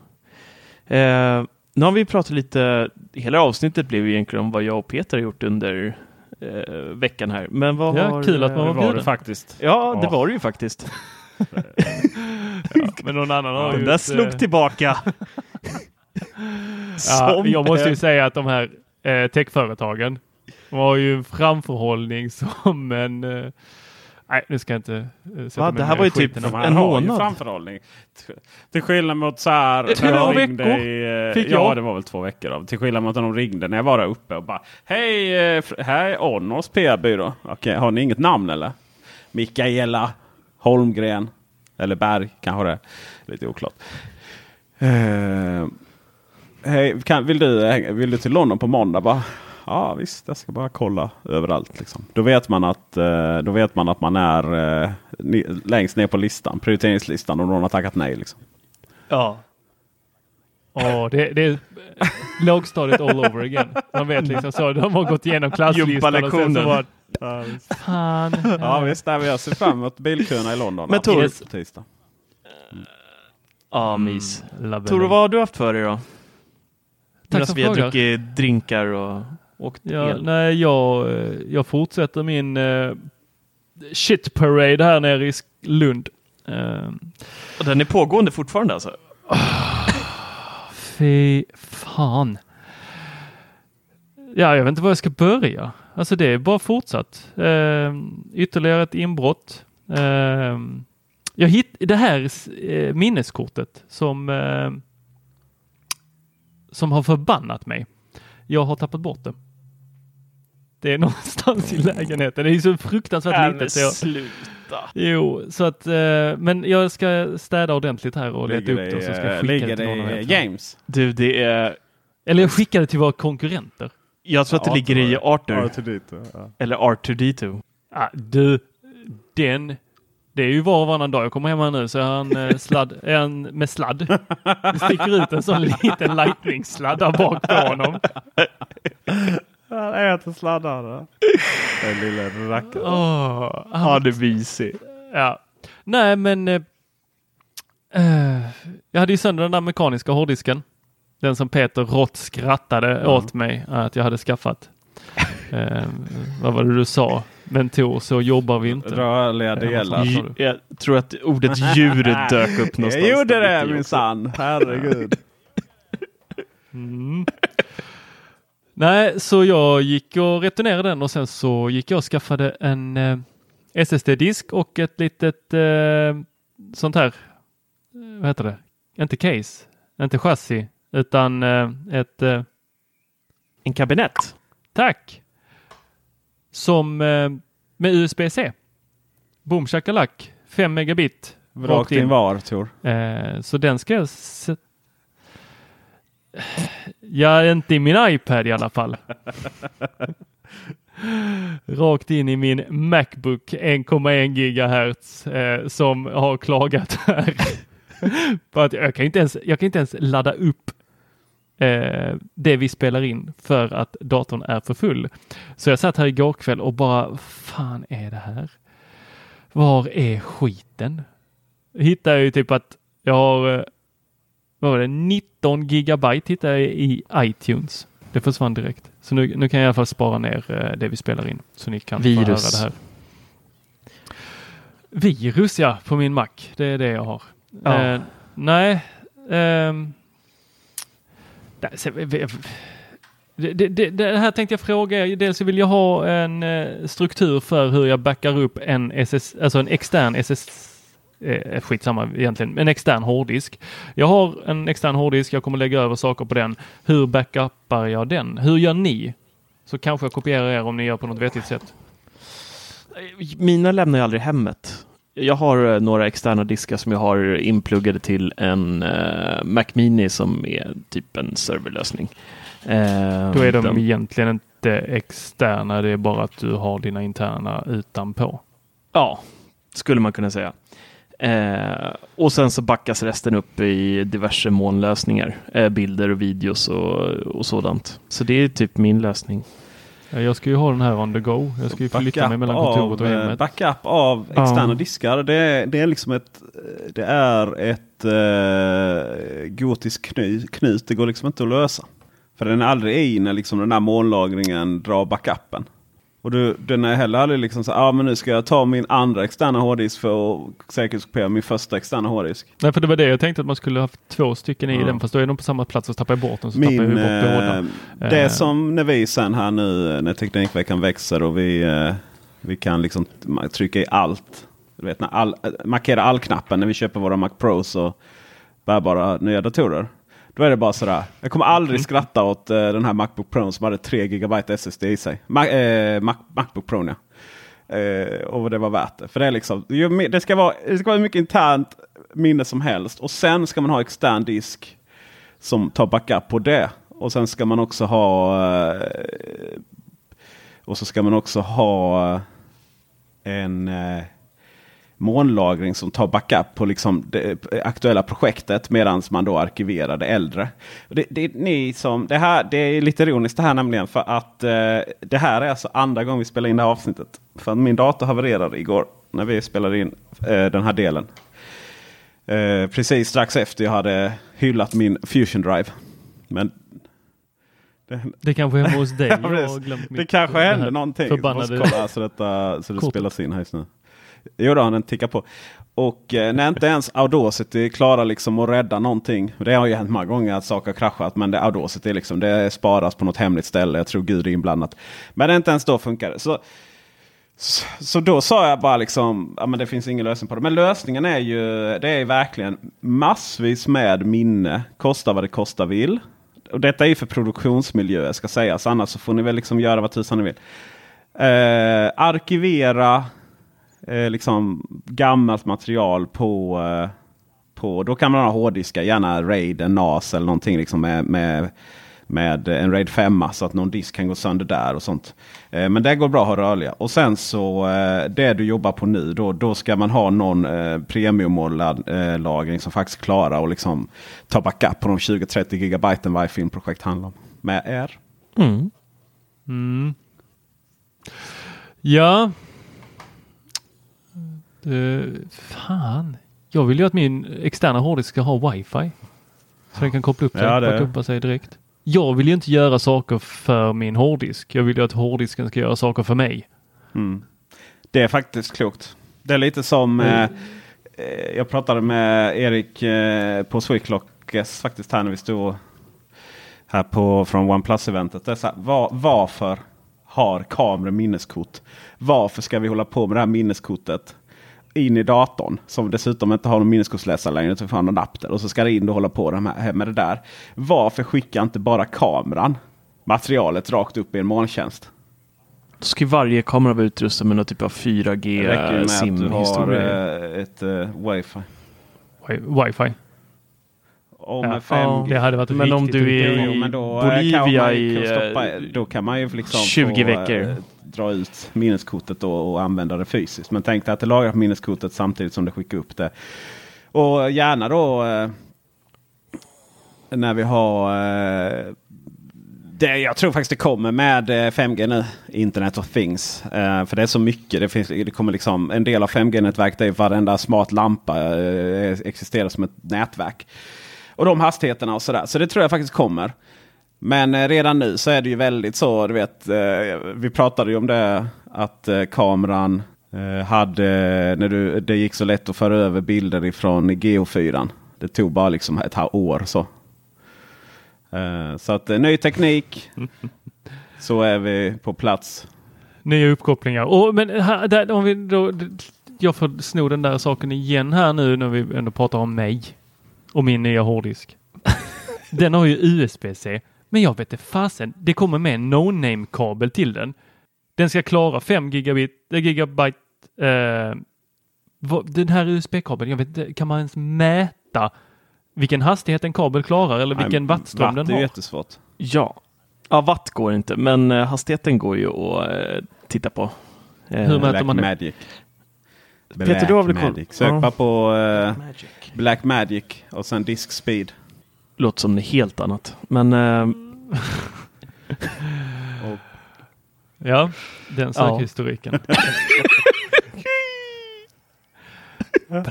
Eh, nu har vi pratat lite, hela avsnittet blev egentligen om vad jag och Peter har gjort under eh, veckan här. Men vad Ja, har, kul att man var eh, bjuden. Var det faktiskt? Ja, det var det ju faktiskt. (laughs) Ja, men någon annan har Den ju där slog eh, tillbaka. (laughs) Ja, jag måste ju säga att de här eh, techföretagen de har ju en framförhållning (laughs) som en... Eh, nej, nu ska jag inte eh, sätta Va? Det här var ju typ här En ju månad. framförhållning. Till skillnad mot så här. Två veckor i, eh, fick Ja, jag. det var väl två veckor. Då. Till skillnad mot när de ringde när jag var där uppe och bara Hej, eh, här är Onnors PR-byrå. Okej, har ni inget namn eller? Mikaela Holmgren. Eller Berg kanske det. Lite oklart. Eh, hej, kan, vill, du, vill du till London på måndag? Bara, ja visst, jag ska bara kolla överallt. Liksom. Då, vet man att, eh, då vet man att man är eh, ni, längst ner på listan, prioriteringslistan och någon har tackat nej. Liksom. Ja. Åh, det, det är lågstadiet all over again. Man vet liksom så. De har gått igenom klasslistan och sen så var Fan. Ja visst, där jag ser fram emot bilköerna i London. Men Tor- på tisdag. Ja, mys. Lovely. Tore, vad har du haft för dig då? Tack Medan vi har druckit drinkar och åkt Ja, nej, jag, eh, jag fortsätter min eh, shit parade här nere i Lund. Eh, Och den är pågående fortfarande alltså? fy fan. Ja, jag vet inte var jag ska börja. Alltså det är bara fortsatt. Eh, ytterligare ett inbrott. Eh, jag hitt, det här minneskortet som, som har förbannat mig. Jag har tappat bort det. Det är någonstans i lägenheten. Det är så fruktansvärt men litet. så jag, sluta. jo, så att, eh, men jag ska städa ordentligt här och leta Ligger upp det, det och så ska eh, jag skicka ligger det till det någon vet. James? Du, det är... Eller jag skickar det till våra konkurrenter. Jag tror att det Ja, ligger i Arthur. R2D2, ja. Eller R2D2. Ah, du, den. Det är ju var och varannan dag jag kommer hem här nu så är han, eh, sladd, är han med sladd. Det sticker ut en sån liten lightning-sladd där bak på honom. Han äter sladdar. Den lilla rackaren. Ja, det är mysigt. Ja. Nej, men eh, eh, jag hade ju sönder den där mekaniska hårddisken. Den som Peter rått skrattade åt mig att jag hade skaffat. Eh, vad var det du sa? Men Tor, så jobbar vi inte. Rörliga delar. du? Jag tror att ordet (laughs) djur dök upp någonstans. Jag gjorde det minsann. Herregud. (laughs) Mm. Nej, så jag gick och returnerade den och sen så gick jag och skaffade en eh, SSD-disk och ett litet eh, sånt här, vad heter det? Inte case, inte chassi, utan eh, ett... Eh, En kabinett. tack! Som eh, med USB-C. Boom shakalak, 5 megabit. Rakt in var, Tor. Eh, så den ska jag se- Ja, inte i min iPad i alla fall. Rakt in i min Macbook 1,1 gigahertz eh, som har klagat här. På att jag kan inte ens, jag kan inte ens ladda upp eh, det vi spelar in för att datorn är för full. Så jag satt här igår kväll och bara, fan är det här? Var är skiten? Hittar jag ju typ att jag har, eh, vad var det, 19 gigabyte hittade jag i iTunes. Det försvann direkt. Så nu, nu kan jag i alla fall spara ner eh, det vi spelar in så ni kan få höra Virus. det här. Virus ja, på min Mac. Det är det jag har. Ja. Eh, nej. vi- det, det, det, det här tänkte jag fråga er. Dels vill jag ha en eh, struktur för hur jag backar upp en, SS, alltså en extern SS eh, skitsamma egentligen, en extern hårddisk. Jag har en extern hårddisk, jag kommer lägga över saker på den. Hur backupar jag den? Hur gör ni? Så kanske jag kopierar er om ni gör på något vettigt sätt. Mina lämnar jag aldrig hemmet. Jag har eh, några externa diskar som jag har inpluggade till en eh, Mac Mini som är typ en serverlösning. Eh, Då är de den- egentligen inte externa, det är bara att du har dina interna utanpå. Ja, skulle man kunna säga. Eh, och sen så backas resten upp i diverse molnlösningar. Eh, bilder och videos och, och sådant. Så det är typ min lösning. Ja, Jag ska ju ha den här on the go. Jag ska ju flytta mig mellan kontoret och eh, hemmet. Backup av externa Ja. diskar. Det är, det är liksom ett, det är ett eh, gotisk kny, knut. Det går liksom inte att lösa. För den är aldrig i när liksom den här molnlagringen drar backupen. Och du, den är heller aldrig liksom så ah, men nu ska jag ta min andra externa hårddisk för att säkerhetskopiera min första externa hårddisk. Nej, för det var det jag tänkte att man skulle ha haft två stycken i Ja. den. Fast då är de på samma plats och så tappar jag bort dem. Så tappar jag Min, bort båda. eh, det Eh, som när vi sen här nu när Teknikveckan växer och vi, eh, vi kan liksom trycka i allt. Du vet, när all, eh, markera all-knappen när vi köper våra Mac Pros och bärbara nya datorer. Då är det bara sådär. Jag kommer aldrig Mm. skratta åt eh, den här Macbook Pro som hade 3 GB SSD i sig. Ma eh, Mac Macbook Pro ja. Eh, och det var värt det. För det, är liksom, det, ska vara, det ska vara hur mycket internt minne som helst. Och sen ska man ha extern disk som tar backup på det. Och sen ska man också ha eh, och så ska man också ha en eh, molnlagring som tar backup på liksom det aktuella projektet medan man då arkiverar det äldre. Det, det, ni som, det, här, det är lite ironiskt det här nämligen för att eh, det här är alltså andra gången vi spelar in det här avsnittet. För min dator havererade igår när vi spelade in eh, den här delen. Eh, precis strax efter jag hade hyllat min Fusion Drive. Men Det kanske är hemma hos dig. (laughs) Ja, det kanske det här hände någonting. förbannade- Jag måste kolla så, detta, så det spelas in här just nu. Jo då, den tickar på. Och eh, när inte ens Audacity klarar liksom att rädda någonting. Det har ju hänt många gånger att saker har kraschat. Men det Audacity är liksom, det sparas på något hemligt ställe. Jag tror Gud är inblandat. Men inte ens då funkar det. Så, så, så då sa jag bara liksom, ja men det finns ingen lösning på det. Men lösningen är ju, det är verkligen massvis med minne. Kosta vad det kosta vill. Och detta är ju för produktionsmiljö ska sägas. Annars så får ni väl liksom göra vad tusan ni vill. Eh, arkivera eh, liksom gammalt material på, eh, på... Då kan man ha hårddiskar, gärna RAID, en NAS eller någonting liksom med, med, med en RAID 5 så att någon disk kan gå sönder där och sånt. Eh, men det går bra att ha rörliga. Och sen så eh, det du jobbar på nu, då, då ska man ha någon eh, premium-lagring som faktiskt klarar att liksom ta backup på de 20-30 gigabyten varje filmprojekt handlar om. Med er. Mm. Mm. Ja. Eh, fan. Jag vill ju att min externa hårddisk ska ha wifi. Så den kan koppla upp sig Ja, backupa sig direkt. Jag vill ju inte göra saker för min hårddisk. Jag vill ju att hårddisken ska göra saker för mig. Mm. Det är faktiskt klokt. Det är lite som eh, eh, jag pratade med Erik eh, på Sweclockes faktiskt här när vi stod här på från OnePlus-eventet. Var, varför har kameror minneskort? Varför ska vi hålla på med det här minneskortet in i datorn som dessutom inte har någon minneskortsläsare längre utan får en adapter och så ska det in och hålla på med det där. Varför skickar inte bara kameran materialet rakt upp i en molntjänst? Då ska varje kamera vara utrustad med någon typ av Det räcker ju 4G med att du har sim-historia. eh, ett uh, wifi. Wi- Wifi. Och Ja, med 5G. det hade varit Men om du är i eh, Bolivia i stoppa, eh, Då kan man ju liksom 20 få, veckor dra ut minneskortet och, och använda det fysiskt. Men tänk dig att det lagrar på minneskortet samtidigt som det skickar upp det. Och gärna då eh, när vi har eh, det, jag tror faktiskt det kommer med eh, 5G nu. Internet of Things. Eh, för det är så mycket. Det, finns, det kommer liksom, en del av 5G-nätverket är varenda smart lampa eh, existerar som ett nätverk. Och de hastigheterna och sådär. Så det tror jag faktiskt kommer. Men eh, redan nu så är det ju väldigt så. Du vet, eh, vi pratade ju om det att eh, kameran hade, när du, det gick så lätt att föra över bilder ifrån Geo4. Det tog bara liksom ett halvt år så. Så att ny teknik. (laughs) så är vi på plats. Nya uppkopplingar. Och, men här, där, om vi då, jag får sno den där saken igen här nu när vi ändå pratar om mig och min nya hårddisk. (laughs) den har ju USB-C, men jag vet inte fasen. Det kommer med en no-name-kabel till den. Den ska klara 5 gigabit, eh, gigabyte. Eh, vad- den här USB-kabeln, jag vet inte, kan man ens mäta vilken hastighet en kabel klarar eller vilken Nej, wattström den watt är har? jättesvårt. Ja. ja, watt går inte, men eh, hastigheten går ju att eh, titta på. Eh, Hur mäter man det? Magic. Peter, du har väl koll? Sök Ja. bara på eh, Black Magic och sen Disk Speed. Låter som det helt annat. Men eh, (laughs) Ja, den sökhistoriken. (laughs)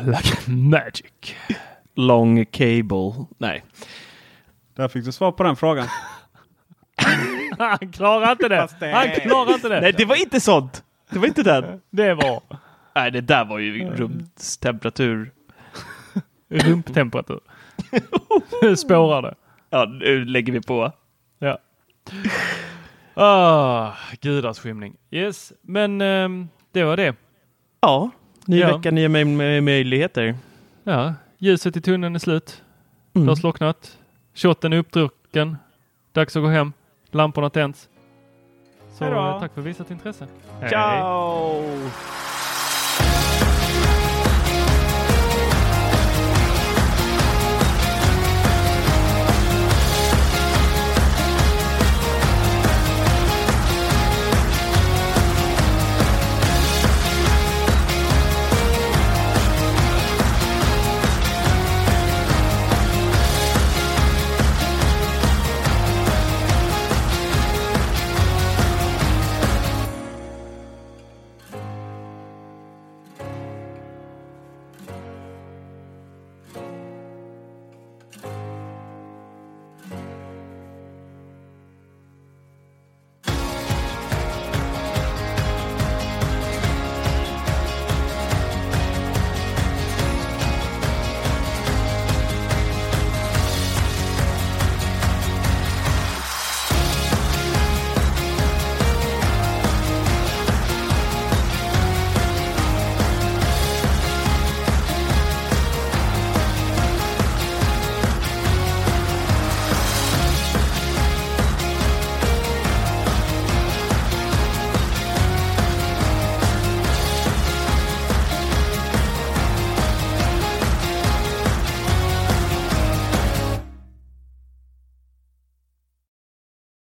Black Magic. long cable. Nej. Där fick du svar på den frågan. (laughs) Han klarar inte det. Han klarar inte det. Nej, det var inte sånt. Det var inte den. Det var Nej, det där var ju rumstemperatur. rumptemperatur. Spårar det. Ja, nu lägger vi på. Ah, gudars skymning. Yes, men ehm, det var det. Ja, ny Ja. vecka, nya möj- möj- möjligheter. Ja, ljuset i tunneln är slut. Mm. Det har slocknat. Shotten är uppdrucken. Dags att gå hem. Lamporna tänds. Så Hej då. eh, tack för visat intresse. Hej. Ciao!